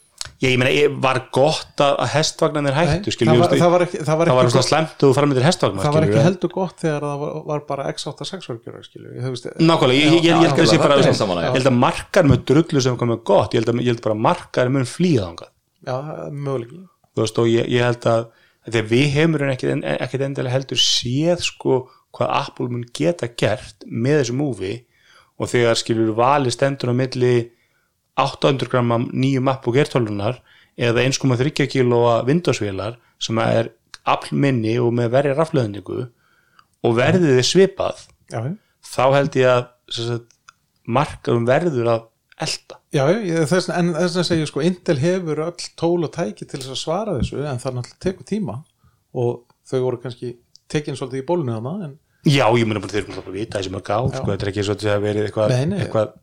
Ég, ég meina, var gott að að hestvagnarnir hættu skilur, það, það var ekki, það var það var svona slemt og þú fara með þér hestvagnar það var ekki heldur gott þegar það var, var bara x86 örgjurfa skilju, þú veist, Nákvæmlega, ég, ég, ég, held að það sé bara er ég held að markar með drullu sem komið gott, ég held, að, held bara að markar mun flýða þangað, já, er möguleiki þú veist, og ég, held að þegar við en- ekkit endilega heldur séð sko hvað Apple mun geta gert með þessu múfi og þegar skilur vali stendur á milli 800 gramma nýju MacBook Air 12 eða 1,3 kílóa Windows-vélar sem er aflminni og með verri rafleðningu og verðið er svipað já, þá held ég að markarum verður að elda Já, ég- þess, en þess að segja sko Intel hefur öll tól og tæki til þess að svara þessu en það náttúrulega tekur tíma og þau voru kannski tekin svolítið í bólunni þarna en Já, ég mun bara þeir eru að vita þessi mörg ár sko, þetta er ekki svo að verið eitthvað, eitthvað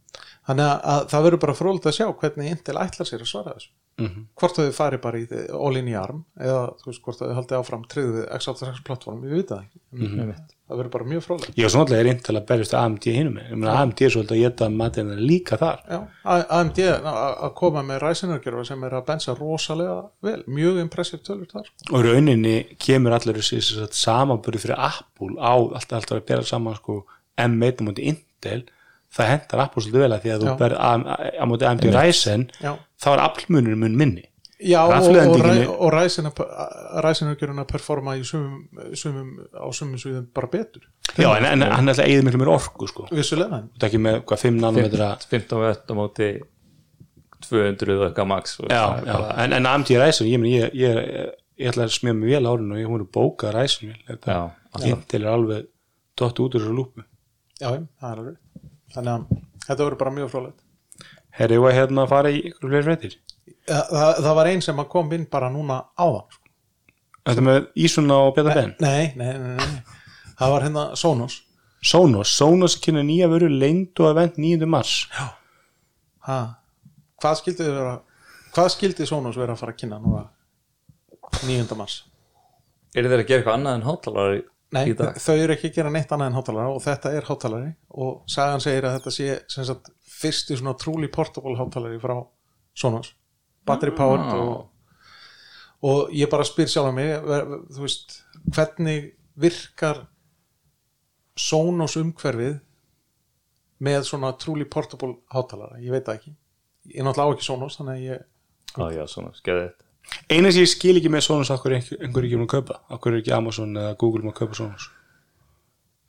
þannig að, að það verður bara frólægt að sjá hvernig Intel ætlar sér að svara þessu. Mhm. hvort þau fari bara í þið- all in í arm eða þú veist hvort þau haldið áfram við x86 plattform, ég veit það ekki. Mhm. en það verður bara mjög Ég var svona alltaf reynd til að berjast AMD meina AMD er svolítið að geta matinn líka þar. Já, AMD að koma með ræsinnargjörfa sem er að bensa rosalega vel, mjög impressive tölur þar. Og í rauninni kemur allir þessi sem sagt, samanburði fyrir Apple á alltaf, alltaf að bera saman sko, M1 á móti Intel það hendar Apple svolítið vel að því að Já. þú ber á á móti AMD Ryzen Já, þá er Apple-munur mun minni. Já, og, og, Rafleiðendinginni- ræ- og ræsinargjöruna performa í sumum, sumum, á sumum sviðum bara betur. Já, en, en hann er alltaf eigið miklu mér orku sko. vissulega er ekki með hvað 5 nanometra? 15 vett á móti 200 og eitthvað max og já, er já. En, en AMD Ryzen ég, ég, ég, ég, ætla að smíða mig vel árinu og ég hún er bókað Ryzen vel þetta Já, er alveg dott út úr þessu lúpu. Já, já, það er alveg þannig að þetta verður bara mjög frólægt var hérna að fara í ykkur fleiri fréttir það, það, það var einn sem að kom inn bara núna áðan sko. Þetta með Ísuna og Beta Ben nei, nei, nei, nei, það var hérna Sonos Sonos, Sonos kynna nýja vöru leynd og event 9. mars ha. hvað skildi þið vera hvað skildi Sonos vera að fara að kynna núna 9. mars Er þeir að gera eitthvað annað en hátalari Nei, í dag? þau eru ekki að gera neitt annað en hátalara og þetta er hátalari og sagan segir að þetta sé sagt, fyrsti svona truly portable hátalari frá Sonos battery powered Ah. og, og ég bara spyr sjálf að mig þú veist, hvernig virkar Sonos umhverfið með svona truly portable hátalara, ég veit það ekki ég náttúrulega á ekki Sonos þannig að ég Já, já, svona, skeði þetta Eina sem ég skil ekki með Sonos okkur einhver, einhver ekki um að kaupa okkur er ekki Amazon eða Google um að kaupa Sonos?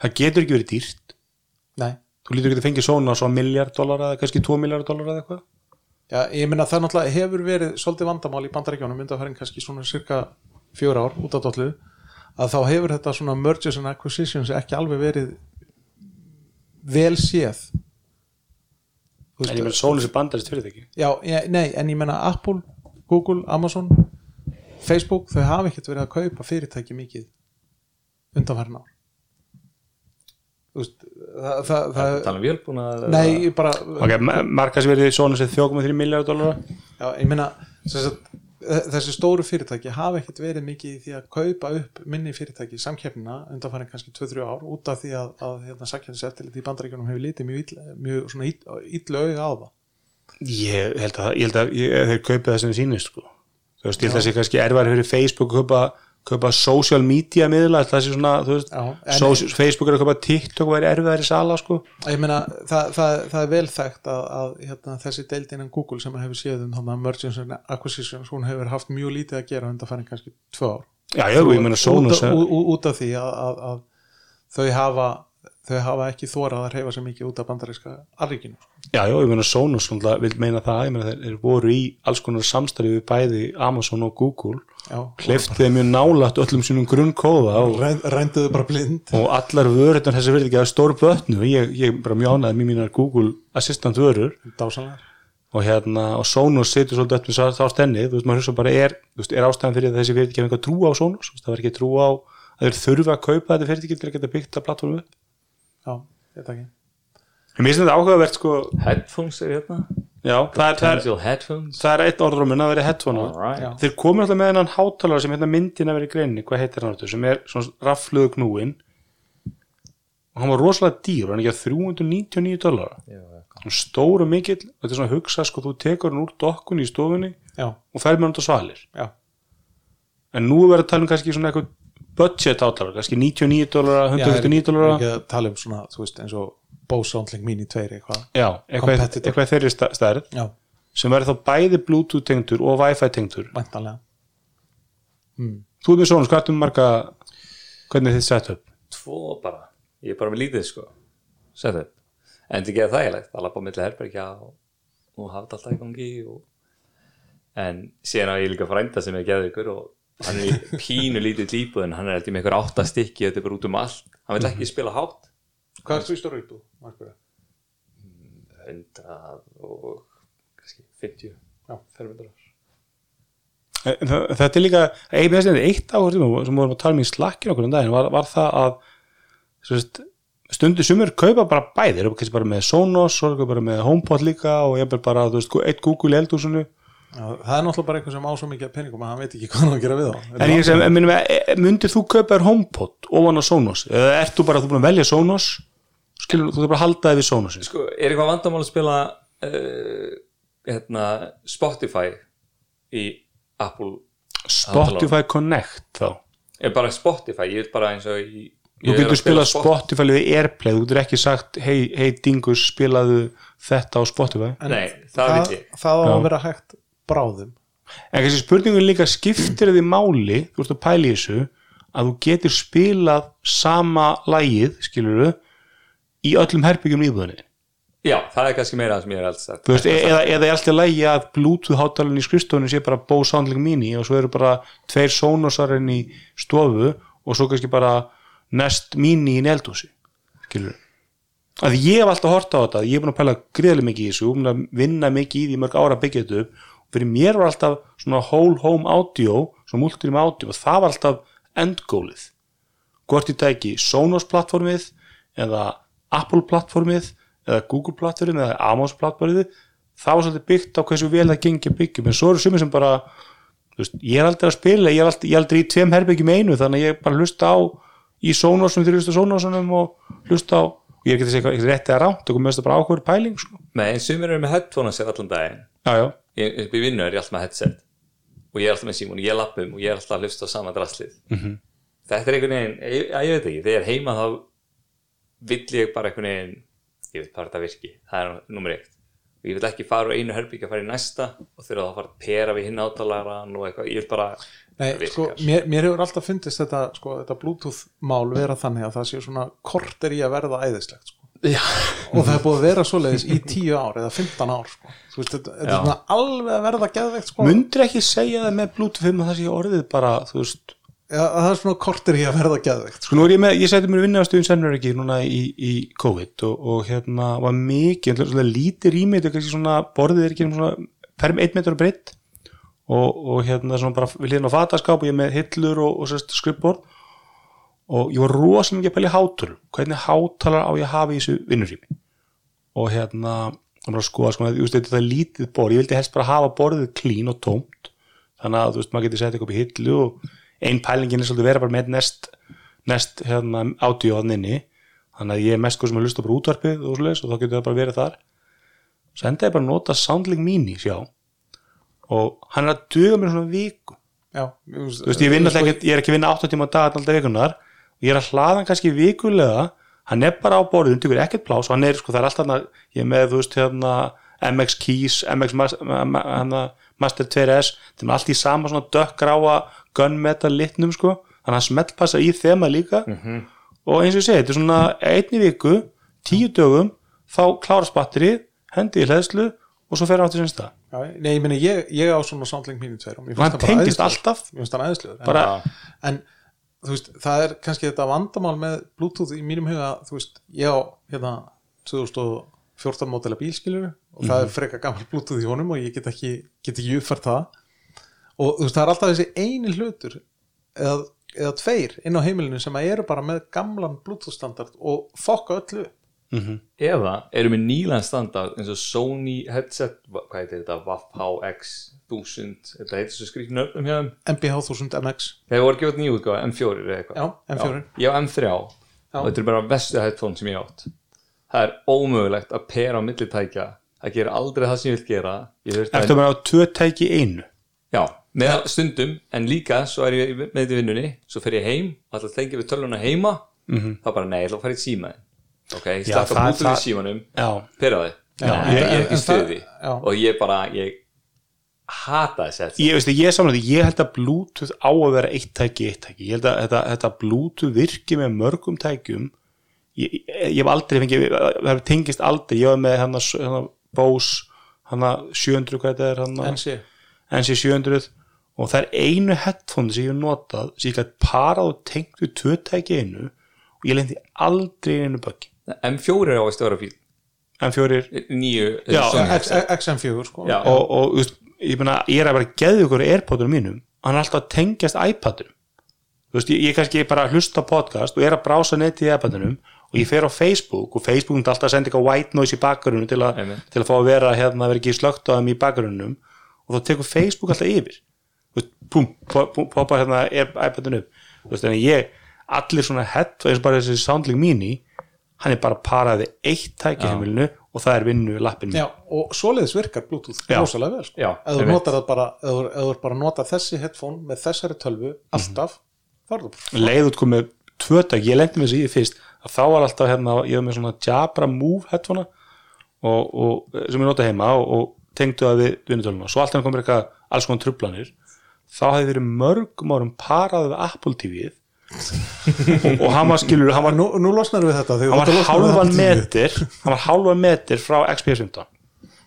Það getur ekki verið dýrt. Nei, Þú lítur ekki að fengið Sonos á miljard dólar eða kannski 2 miljard dólar eða eitthvað? Já, ég meina það náttúrulega hefur verið svolítið vandamál í bandaríkjónum undanfæring kannski svona cirka fjör ár út af dollu að þá hefur þetta svona mergers and acquisitions ekki alveg verið vel séð. En ég með Sonos er bandarist fyrir það ekki Já, ég, nei, en ég meina Apple, Google, Amazon Facebook, þau hafa ekkert verið að kaupa fyrirtæki mikið undanfærin ár. Þú veist, það, það, það Tala um vélbúna Nei, ég bara Ok, markasverðið Sonos er 3,3 miljard dólar Já, ég sem þe- þessi stóru fyrirtæki hafa ekkert verið mikið í því að kaupa upp minni fyrirtæki í samkeppnina undanfærin kannski 2-3 ár út af því að, að hérna, samkeppniseftiliti í bandaríkjunum hefur litið mjög, mjög svona ill, illu auga á það Ég held að, ég held að þeir kaupið það sem þeir sýnist sko. Þú veist, ég held að það sé kannski erfæri fyrir Facebook að kaupa kaupa social media miðla það sé svona, þú veist Já, social, Facebook er að kaupa TikTok væri erfiðar í sala sko. ég meina það, það, það er vel þekkt að, að hérna, þessi deild innan Google sem hefur séð um þannig að mergence and acquisitions hún hefur haft mjög lítið að gera undan færin kannski tvö ár já, já, ég meina Sonos út, af því að, að, að þau hafa þau hafa ekki þórað að reyfa sér mikið út af bandaríska alríkinu já, já, ég meina Sonos vil meina það, ég meina þeir, þeir voru í alls konar samstarfi við bæði Amazon og Google þeim mjög nálægt öllum sínum grunnkóða og, rænduðu bara blind. og allar vörurnar þessi verði ekki að stór bötnu ég, ég bara mjög ánægð með mínar Google Assistant vörur. Dásanlegar og hérna, og Sonos situr svolítið upp með þá stenni, þú veist, maður hugsa bara er, veist, er ástæðan fyrir að þessi fyrirtæki hafa eitthvað trú á Sonos, það var ekki trú á að þeir þurfa að kaupa þetta fyrirtæki til að geta byggt að plattformu upp. Já, ég takk Mér finnst þetta áhugavert, sko, headphones er hérna. Já, það er, það er, potential headphones. það er eitt orðrómun að vera headphone Alright. Já. þeir komur alltaf með hennan hátalara sem hérna myndin að vera í greinni, hvað heitir hann sem er svona rafluðu knúin og hann var rosalega dýr, hann er ekki að 399 dólar Já, já. hann stór og mikill, og þetta er svona að hugsa sko, þú tekur hann úr dokkunni í stofunni Já, og fer með hann út á svalir. Já, en nú er verið að tala um kannski svona eitthvað budget átalara, kannski 99 dólara 159 dólara, ekki að tala um svona, þú veist, eins og Bose Soundlink Mini 2 eitthvað já, eitthvað, eitthvað þeirri stærð Já, sem verður þá bæði bluetooth tengdur og wifi tengdur. Væntanlega. Þú er með svona, hvað er marga hvernig er þið sett upp tvo bara, ég er bara með lítið sko sett upp, en þetta er ekki þægilegt að lappa á milli herbergja og, og hafa þetta alltaf í gangi og... en síðan á ég líka frænda sem er geðið ykkur og hann er í pínu lítið lípuð en hann er heldur með ykkur átta stykki þetta er bara út um allt, hann vil ekki spila hátt Hvað er þú í stóra íbúð? Margur? 100 og kannski 50 Já. fermetrar En það- þetta er líka, eitt, eitt áhverjum sem vorum að tala um í slakkin okkur um daginn var, var það að sérst, stundu sumur kaupa bara bæði þeir eru kannski bara með Sonos bara með HomePod líka og ég er bara, þú veist, eitt Google í eldhúsinu Já, það er náttúrulega bara eitthvað sem á svo mikið peningum að hann veit ekki hvað hann á að gera við þá. En ég sem, minnum, myndir þú kaupa þér HomePod ofan á Sonos? Eða ert þú bara, þú búin að velja Sonos? Skilur, þú bara að halda þið við Sonos sko, er eitthvað vandamál að spila uh, hérna, Spotify í Apple Spotify Connect þá? Er bara Spotify, ég veit bara eins og í, þú getur spilað Spotify. Við Airplay, þú getur ekki sagt hei, hei Dingus, spilaðu þetta á Spotify. En Nei, það veit ég. Það á að vera hægt bráðum. En kannski spurningun líka skiptir því máli, þú ert að pæla í þessu að þú getur spilað sama lægið, skilur í öllum herbyggjum íbúðinni. Já, það er kannski meira það sem ég er alls sagt Þú veist, e eða, eða er alltaf lægi að Bluetooth hátalinn í skrifstofunni sé bara Bose Soundlink Mini og svo eru bara tveir Sonosarinn í stofu og svo kannski bara Nest Mini í neldúsi skilur að ég hef alltaf hort á þetta, ég er búin að pæla greiðlega mikið í þessu, búin að vinna mikið í því mörg ára að fyrir mér var alltaf svona whole home audio svona multirum audio og það var alltaf endgólið hvort ég tæki Sonos plattformið eða Apple plattformið eða Google plattformið eða Amazon plattformið það var svolítið byggt á hversu vel það gengi að byggja. En svo eru sumir sem bara veist, ég er aldrei að spila, ég er aldrei, ég er aldrei í tveim herbyggjum í einu þannig að ég bara hlusta á í Sonosum þegar ég hlusta á Sonosunum og hlusta á, og ég er ekki að segja eitthvað rétt eða rámt og komið bara ákveður pæling sko. Nei, en sumir eru með headphone að sér allan daginn. Já, já, ég, upp í vinnu er ég alltaf með headset og ég er alltaf með símón, ég er lappum og ég er alltaf að hlusta á sama draslið -hmm. þetta er einhvern veginn, ég, ég, veit ekki þegar heima þá vill ég bara einhvern veginn, ég veit bara þetta virki það er nummer eitt og ég vil ekki fara úr einu herbyggja að fara í næsta og þurfa að fara að pera við hinn átalaran og eitthvað, ég vil bara Nei, sko, virkar. mér, mér hefur alltaf fundist þetta, sko, þetta Bluetooth mál vera þannig að það sé svona korter í að verða æðislegt sko. Og það er búið að vera svoleiðis í 10 ár eða 15 ár sko. Veist, þetta, þetta er Já. svona alveg að verða geðveikt sko. mundir ekki segja það með Bluetooth 5 að það sé orðið bara, ja, það er svona korter í að verða geðveikt sko. Sko nú er ég með, ég seti mér vinna á stuðin sennur ekki núna í, í COVID og, og hérna var mikið, svona lítið rými þetta er kannski svona, borðið er ekki nema svona perm 1 metrar breytt og, og hérna svona bara við hlýðin á fataskáp og ég með hillur og, og sérst skrifborð og ég var rosalega mikið að pæla í hátur hvernig hátalar á ég að hafa í þessu vinnurými og hérna það bara að skoða, sko, þú veist, þetta er lítið borð. Ég vildi helst bara hafa borðið klín og tómt. Þannig að þú veist, maður getur sett eitthvað upp í hillu og ein pælingin er svolítið vera bara með nest, nest hérna, audio hann inni. Þannig að ég er mest hvað sem að lusta bara útvarpið og, svoleiðis, og þá getur það bara verið þar. Svo enda ég bara að nota Soundlink Mini sjá. Og hann er að duga mér svona viku. Já þú veist, ég, ekki, ég er ekki að vinna 8 tíma á dag alltaf vikunar ég er að hlaða hann kannski vikulega hann er bara á borðinu, tekur ekkert plás og hann er, sko, það er alltaf hann ég er með, þú veist, hérna MX Keys, MX hérna, Master 2S það er allt í sama svona dökkgráa gunmetal litnum, sko þannig að hann smeltpassa í þema líka. Og eins og ég segi, þetta er svona einni viku, tíu dögum þá klárast batterið, hendi í hlæðslu og svo fer hann áttur sinns það Já, nei, ég meina, ég, ég á svona Soundlink Mini 2 og hann bara tengist alltaf. En, bara, en þú veist, það er kannski þetta vandamál með Bluetooth í mínum huga þú veist, ég á hérna 2014 mótela bílskilur og það Mhm. er frekar gammal Bluetooth í honum og ég get ekki, get ekki uppfært það og þú veist, það er alltaf þessi eini hlutur eða, eða tveir inn á heimilinu sem að eru bara með gamlan Bluetooth standard og fokka öllu upp. Eða eru með nýlan standard eins og Sony headset hvað heitir þetta, Wav HX 1000, þetta heitir svo skrýttin öfnum hjá þeim. MBH 1000 MX þeir voru gefið nýjúð, M4 eða eitthvað. Já, M4. ég á M3 og þetta er bara vestu headphone sem ég átt. Það er ómögulegt að pera á millitækja. Það gerir aldrei það sem ég vil gera. Ég að vera á tvö tæki einu? Já, með stundum, en líka svo er ég með þetta vinnunni, svo fer ég heim að tengja við tölvuna heima. Þá bara nei, ég ætla að fara í símaðin ok, ég það- bútið við það- símanum. Nei, ég er stuði og ég bara, ég hata þess að ég ég ég held að Bluetooth á að vera eitt tæki eitt tæki, ég held að þetta, þetta Bluetooth virki með mörgum tækjum. Ég, ég, ég hef aldrei fengið það tengist aldrei, ég var með hann að Bose, hann að 700 hvað þetta er hann að NC NC 700 og það er einu headphone sem ég hef notað sem ég gætt parað og tengt við tvö tæki einu. Og ég lendi aldrei einu buggi M4 er á að störa fíl M4 nýju Já, Sony X- headset. XM4 sko. Já. og, og veist, ég, meina, ég er að vera geðu ykkur airpodur mínum hann er alltaf að tengjast iPadunum þú veist, ég, ég kannski bara að hlusta podcast og er að brása netið í iPadunum og ég fer á Facebook og Facebook er alltaf að senda eitthvað white noise í bakgrunum til, a, til að fá að vera hérna, vera ekki slögt á þeim í bakgrunum og þá tekur Facebook alltaf yfir. Pum, pop- pum, poppa hérna er- iPadun upp. Þú veist, en ég, allir svona head eins og bara þessi Soundlink Mini hann er bara paraði eitt tæki heimilinu og það er vinnu lappin Já, og svoleiðis virkar Bluetooth rosalega vel sko. Já, ef þú notar bara þú er bara að nota þessi headphone með þessari tölvu alltaf, það bara leið út komið tvö tæki, ég lendi með þessi í fyrst að þá var alltaf hérna, ég var með svona Jabra Move headphone og, og, sem ég nota heima og, og tengdu það við vinnutöluna, svo alltaf komið eitthvað alls konar trublanir, þá hefði verið mörgum árum parað við Apple TV-ið og, hann var skilur, hann var, nú, nú losnar við þetta hann var að þetta tíu. metir hann var hálfan metir frá XPS 15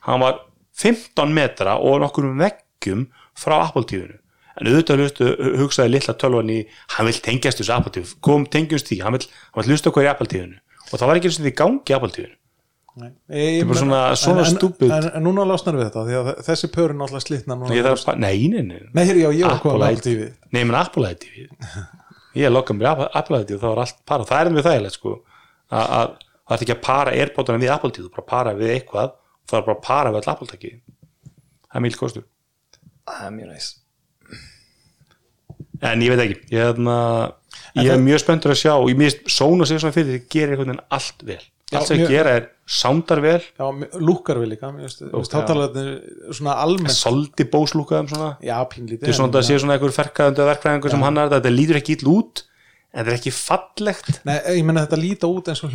hann var 15 metra og nokkur veggjum frá Apple TV-inu en auðvitað hlustu, hugsaði litla tölvan í hann vil tengjast þessu Apple TV kom tengjumst því, hann vil, hann vil hlusta okkur í Apple TV-inu og það var ekki eins og því gangi í Apple TV-inu Nei, ég- er bara svona- svona stúpid. en, en núna losnar við þetta að þessi pör er náttúrulega slitna að, nei, nei, nei. Nei, hér, já, ég var Apple hvað ID. Apple TV Nei, menn Apple ID (laughs) Ég er lokkað með Apple ID og það var allt para Það er mjög þægilegt sko að að- það er ekki að para Airpodana við Apple ID þú bara para við eitthvað og það er bara að para við all Apple taki Það er mjög kostur. Það er mjög næs. En ég veit ekki Ég, hefna, ég er mjög spenntur að sjá og ég mist Sóna sig svona fyrir því gerir einhvern veginn allt vel Allt sem mjög- gera er soundar vel. Já, lúkar við líka Tátalarnir svona almennt soldi bóslúkaðum svona? Já, pínlítið Þetta er svona að sé svona einhver ferkaðandi verkfræðingur sem hann er þetta, lítur ekki ill út en þetta er ekki fallegt. Nei, ég menna þetta líta út eins og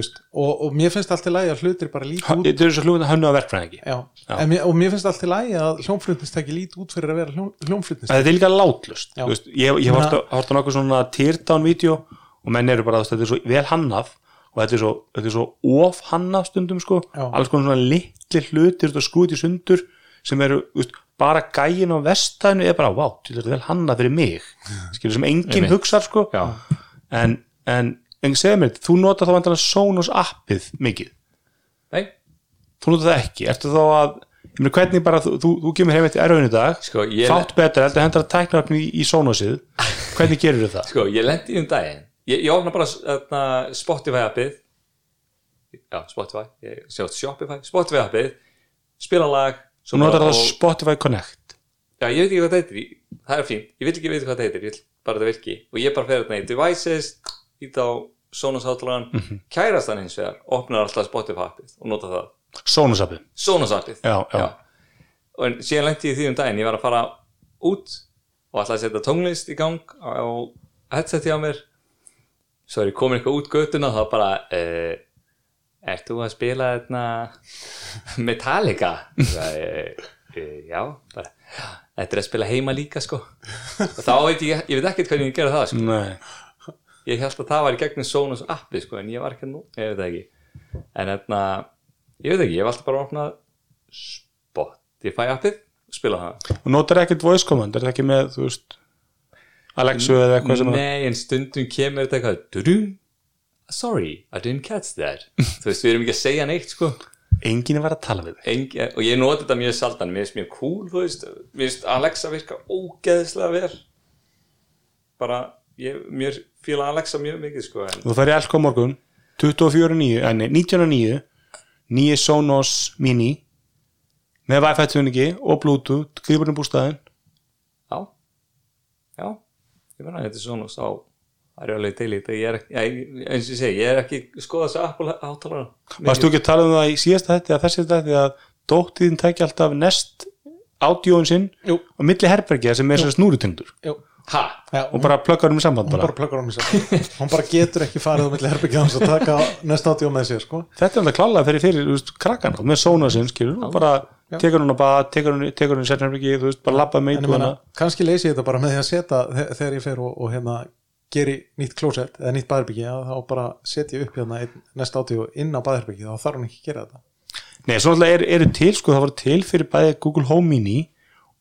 veist, og, og mér finnst allt í lagi að hlutir bara líta út Þetta er svo hönnu að verkfræðingi. Já, En mér, og mér finnst allt í lagi að hljónflutnistæki líta út fyrir að vera hljón, hljónflutnistæki Þetta er líka látlust Já. þú veist, Ég, ég hort á nokkuð svona teardown-vídeó og menn eru bara, þú veist, þetta er svo vel hannað og þetta er svo, þetta er svo of hannað stundum sko, Já. alls konar svona litli hlutir og skúti sundur sem eru, veist, bara gæin á vestæðinu er bara, vá, þetta er vel hannað fyrir mig. (laughs) Skilur sem enginn hugsar sko. Já, en, en, en segja mér, þú notar þá vantan að Sonos appið mikið? Nei. Þú notar það ekki, ertu þá að ég meina hvernig bara, þú, þú, þú kemur heim eftir erfiðinu dag, Sko, ég- fátt betur heldur hendur að tækna upp í, í Sonosið. (laughs) Hvernig gerir það? sko, ég lendi um daginn ég, ég opna bara þarna, Spotify appið. Já, Spotify. Ég sjá Shopify, Spotify appið. Spila lag. Þú notar það og- Spotify Connect. Já, ég veit ekki hvað það heitir, það er fínt. Ég vil ekki veit hvað það heitir, ég vil bara það virki. Og ég bara fer þarna í devices ít á Sonos hátalagan mm. -hmm. kærast hann hins vegar, opnar alltaf Spotify appið og nota það, Sonos appið. Sonos appið. Já, já. og en síðan lendi ég því um daginn, ég var að fara út og ætlaði að setja tónlist í gang á headseti á mér svo er ég komin eitthvað út göttuna og þá bara uh, Ert þú að spila þarna Metallica? Það, uh, já, bara Þetta er að spila heima líka sko og þá veit ég, ég veit ekkert hvernig ég gera það sko Nei. ég held að það var í gegnum Sonos appi sko, en ég var ekki nú, ég veit ekki en þarna, ég veit ekki ég alltaf bara opnað Spotify appið og spila það og notar ekkert voice command, er það ekki með þú veist, Alexu eða eitthvað sem Nei, en stundum kemur þetta eitthvað dudum, sorry, I didn't catch that. Þú veist, við erum ekki að segja neitt sko. Enginn er að tala við þig. Engi, og ég noti þetta mjög saldan mér finnst mjög cool, þú veist. Mér finnst Alexa virka ógeðslega vel. Bara, ég mér fíla Alexa mjög mikið sko, en þú færi elko morgun. 24.9, enni, 19.9 nýju Sonos Mini. Með Wi-Fi tjóningi og Bluetooth, grýpurinn bústæðin já. Já, ég menna þetta er svona sá það er alveg til í þetta ég er ekki, já, eins og ég segi, ég er ekki skoða þessu Apple hátalara varstu ekki að tala um það í síðasta þetta að þessi þetta að dóttiðin tækja alltaf nest ádjóin sinn Jú. og milli herbergja sem er sér snúrutundur Jú. Ha, Já, og bara pluggar um í samband hún bara. bara á mig saman hún bara getur ekki farið á milli herbyggja hans að taka næsta átjó með sér sko. Þetta er alltaf klálega fyrir fyrir veist, krakkan með skilur og bara tekur hún að bað, tekur hún, í sérnherbyggi þú veist, bara labba með íbúðana kannski leysi ég þetta bara með því að setja þe- þegar ég fer og, og hérna geri nýtt klósett eða nýtt baðherbyggi að þá bara setja ég upp hérna einn, næsta átjó inn á baðherbyggi þá þarf hún ekki að gera þetta. Nei, svo náttúrulega eru er til, sko, það var til fyrir bæði Google Home Mini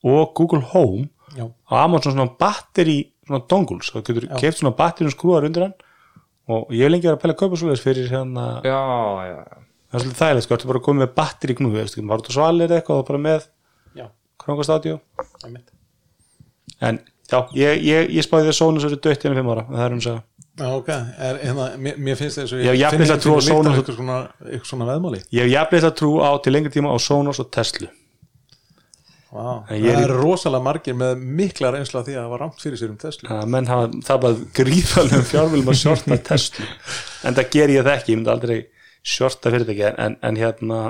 og Google Home já, á Amazon svona batteri, svona dongles það getur keft svona batteri og skrúar undir hann. Og ég hef lengi verið að pæla að kaupa svoleiðis fyrir hérna, já, já, já. Það er svolítið þægilegt, sko, þetta er bara að koma með batteri knúi, veist, þú var út á svalir eða eitthvað og bara með einmitt. en já, ég, ég, ég spáði því að Sonos eru dött innan fimm ára, en það er hún að segja já, ok, er, hérna, mér, mér finnst þess að Já, ég finn ætla að lykt af Sonos- eitthvað svona, eitthvað svona veðmáli. Ég hef jafnlega að trú á til lengri tíma á Sonos og Tesla wow. Það er- eru rosalega margir með mikla reynsla af því að það var rámt fyrir sér um Tesla að menn hafa tapað gríðalegum fjármjölum að shorta Tesla en það ger ég það ekki, ég myndi aldrei shorta fyrirtæki en, en hérna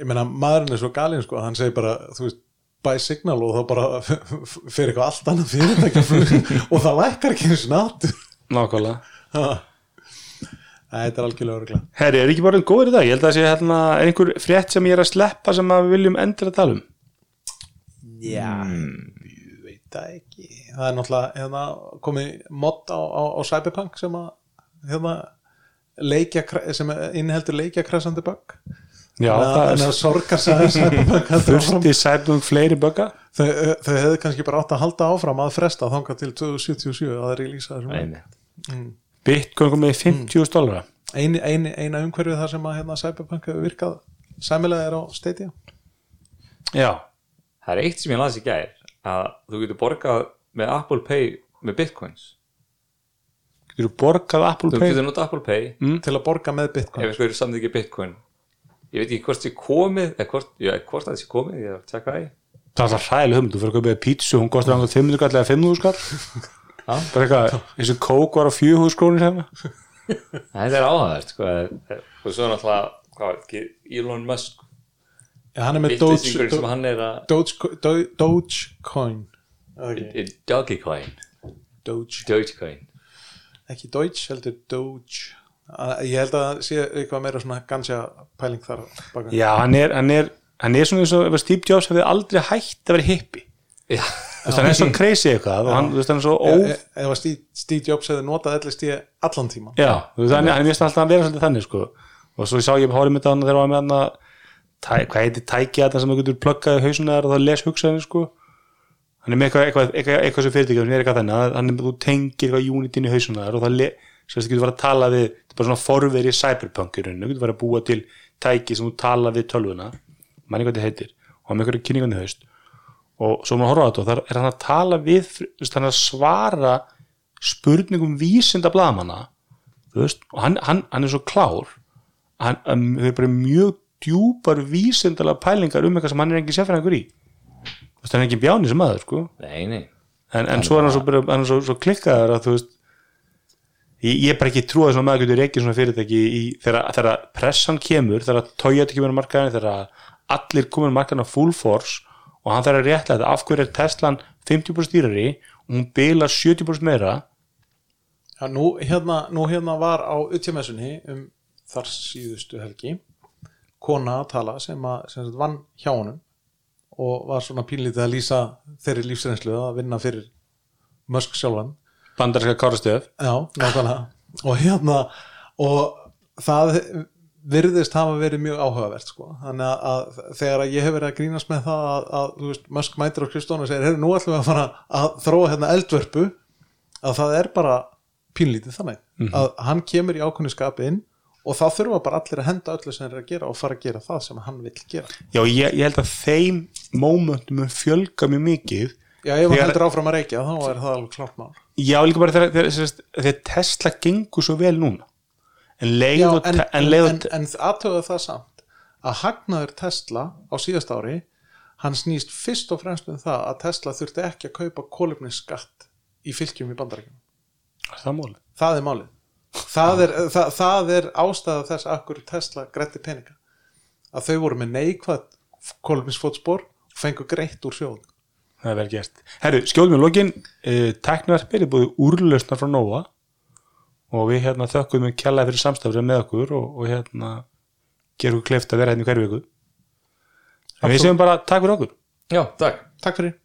ég meina maðurinn er svo galinn sko hann segir bara, þú veist, buy signal og þá bara (laughs) fyrir eitthvað allt annað fyrirtækja (laughs) og það lækkar ekki eins nátt. Nákvæmlega. Þetta er algjörlega örgla Herri, er ekki bara einn góður í dag? Ég held að það sé hérna er einhver frétt sem ég er að sleppa sem við viljum endur að tala um já, ég veit það ekki. Það er náttúrulega hérna, komið mod á, á, á Cyberpunk sem að hérna, leikja, sem inniheldur leikja krasandi bug. Já, en það að er sorgar sagði Cyberpunk þurfti sætum fleiri bugga? Þau, þau hefðu kannski bara átt að halda áfram að fresta þangað til 2077 að það er í þessum Einmitt. Bitcoin komið í 50.000 dólara eini, eini, eina umhverfið þar sem að hérna, Cyberpunk hefur virkað sæmilega er á Stadia. Já, það er eitt sem ég las í gær að þú getur borgað með Apple Pay með bitcoins. Getur þú borgað Apple þú Pay? getur nota Apple Pay. Til að borga með Bitcoin ef einhverju samþykja bitcoin. Ég veit ekki hvort þið komið eða hvort, já, hvort það sé komið, ég er að tjekka það í. Það er það hræðileg hugmynd, þú fyrir að kaupa pítsu hún kostar einhvern 500 skall eða 500 skall. Bara eitthvað, þessi kók var á 400 skrónir hérna. (laughs) Þetta er áhæðert sko, og svo náttúrulega hvað Elon Musk ja, hann er með Doge, sem hann er að Doge, Doge, Dogecoin. Okay. Dogecoin. Doge, Dogecoin. Ekki Doge heldur Doge. Að- ég held að sé eitthvað meira svona gansja pæling þar baka. Já, hann er, hann er, hann er svona eins og Steve Jobs hefði aldrei hætt að vera hippi já, Þú veist, hann er svo crazy eitthvað og hann, þú veist, hann er svo ó E- e- ef að Steve, Steve Jobs hefði notað LSD allan tíma Já, þú veist, hann, er mjög alltaf að vera svolítið þannig sko. og svo sá ég hórið mitt á hann þegar hann var með hann að tæ, hvað heitir tæki þetta sem þú getur pluggað í hausuna og það les hugsaðin sko. hann er með eitthvað, eitthvað, eitthvað, eitthvað sem fyrirtækjum er eitthvað þannig hann er með þú tengir eitthvað unit inn í hausuna og það getur verið að tala við þetta er bara svona forveri cyberpunk í rauninu þú getur verið að búa til tæki sem þú tala við tölvuna manni hvað þetta heitir og hann með eitthvað kynningandi haust og svo maður horfa á þetta og þar er hann að tala við hann er að svara spurningum vísinda veist, og hann, hann, hann er svo klár hann, hann þau er bara mjög djúpar vísindalega pælingar um eitthvað sem hann er engin sérfæðingur í. Hann er engin bjáni sem aður sko. nei, nei. En, en svo er hann svo, bara, hann svo, svo klikkaður að þú veist ég, ég er bara ekki trúið að svona maður getur ekki svona fyrirtæki í, þegar, þegar pressan kemur þegar Toyota kemur á markaðin þegar allir komur á markaðin á full force og hann þarf að réttlega af hverju er Teslan 50% dýrari og hún bilar 70% meira. Já, nú, hérna, nú hérna var á utjamessunni um þar síðustu helgi kona að tala sem, að, sem sagt vann hjá honum og var svona pínlítið að lýsa þeirri lífsreynslu að vinna fyrir Musk sjálfan. Bandarska nákvæmlega. Og hérna og það virðist hafa verið mjög áhugavert sko. þannig að, að þegar að ég hef verið að grínast með það að, að veist, Musk mætir á Kristónu og segir, heyrðu, nú ætlum við að fara að þróa hérna eldvörpu að það er bara pínlítið þannig að hann kemur í ákveðnu skapi inn og þá þurfa bara allir að henda öllu sem þeir eru að gera og fara að gera það sem hann vill gera. Já, ég, ég held að þeim momentum mun fjölga mjög mikið Já, ef hann heldur áfram að reykja þá er það alveg klart mál. Já, líka bara þegar, þegar, þegar, þegar Tesla gengur svo vel núna en leið Já, og, en, en, en aðtöða það samt að hagnaður Tesla á síðast ári hann snýst fyrst og fremst um það að Tesla þurfti ekki að kaupa kólefnisskatt í fylgjum í bandarækjum það það er málið það er, það, það er ástæða þess að akkur Tesla grætti peninga. Að þau voru með neikvæð kólefnisfótspor og fengu greitt úr sjóð það er vel gert. Herru, skjóðum við lokin uh, Teknarpir er búið úrlausnar frá Nova og við hérna þökkum við kjallaði fyrir samstafrið með okkur og, og hérna gerum við kleift að vera hérna í hverju viku. En við segjum bara takk fyrir okkur. Já, takk. Takk fyrir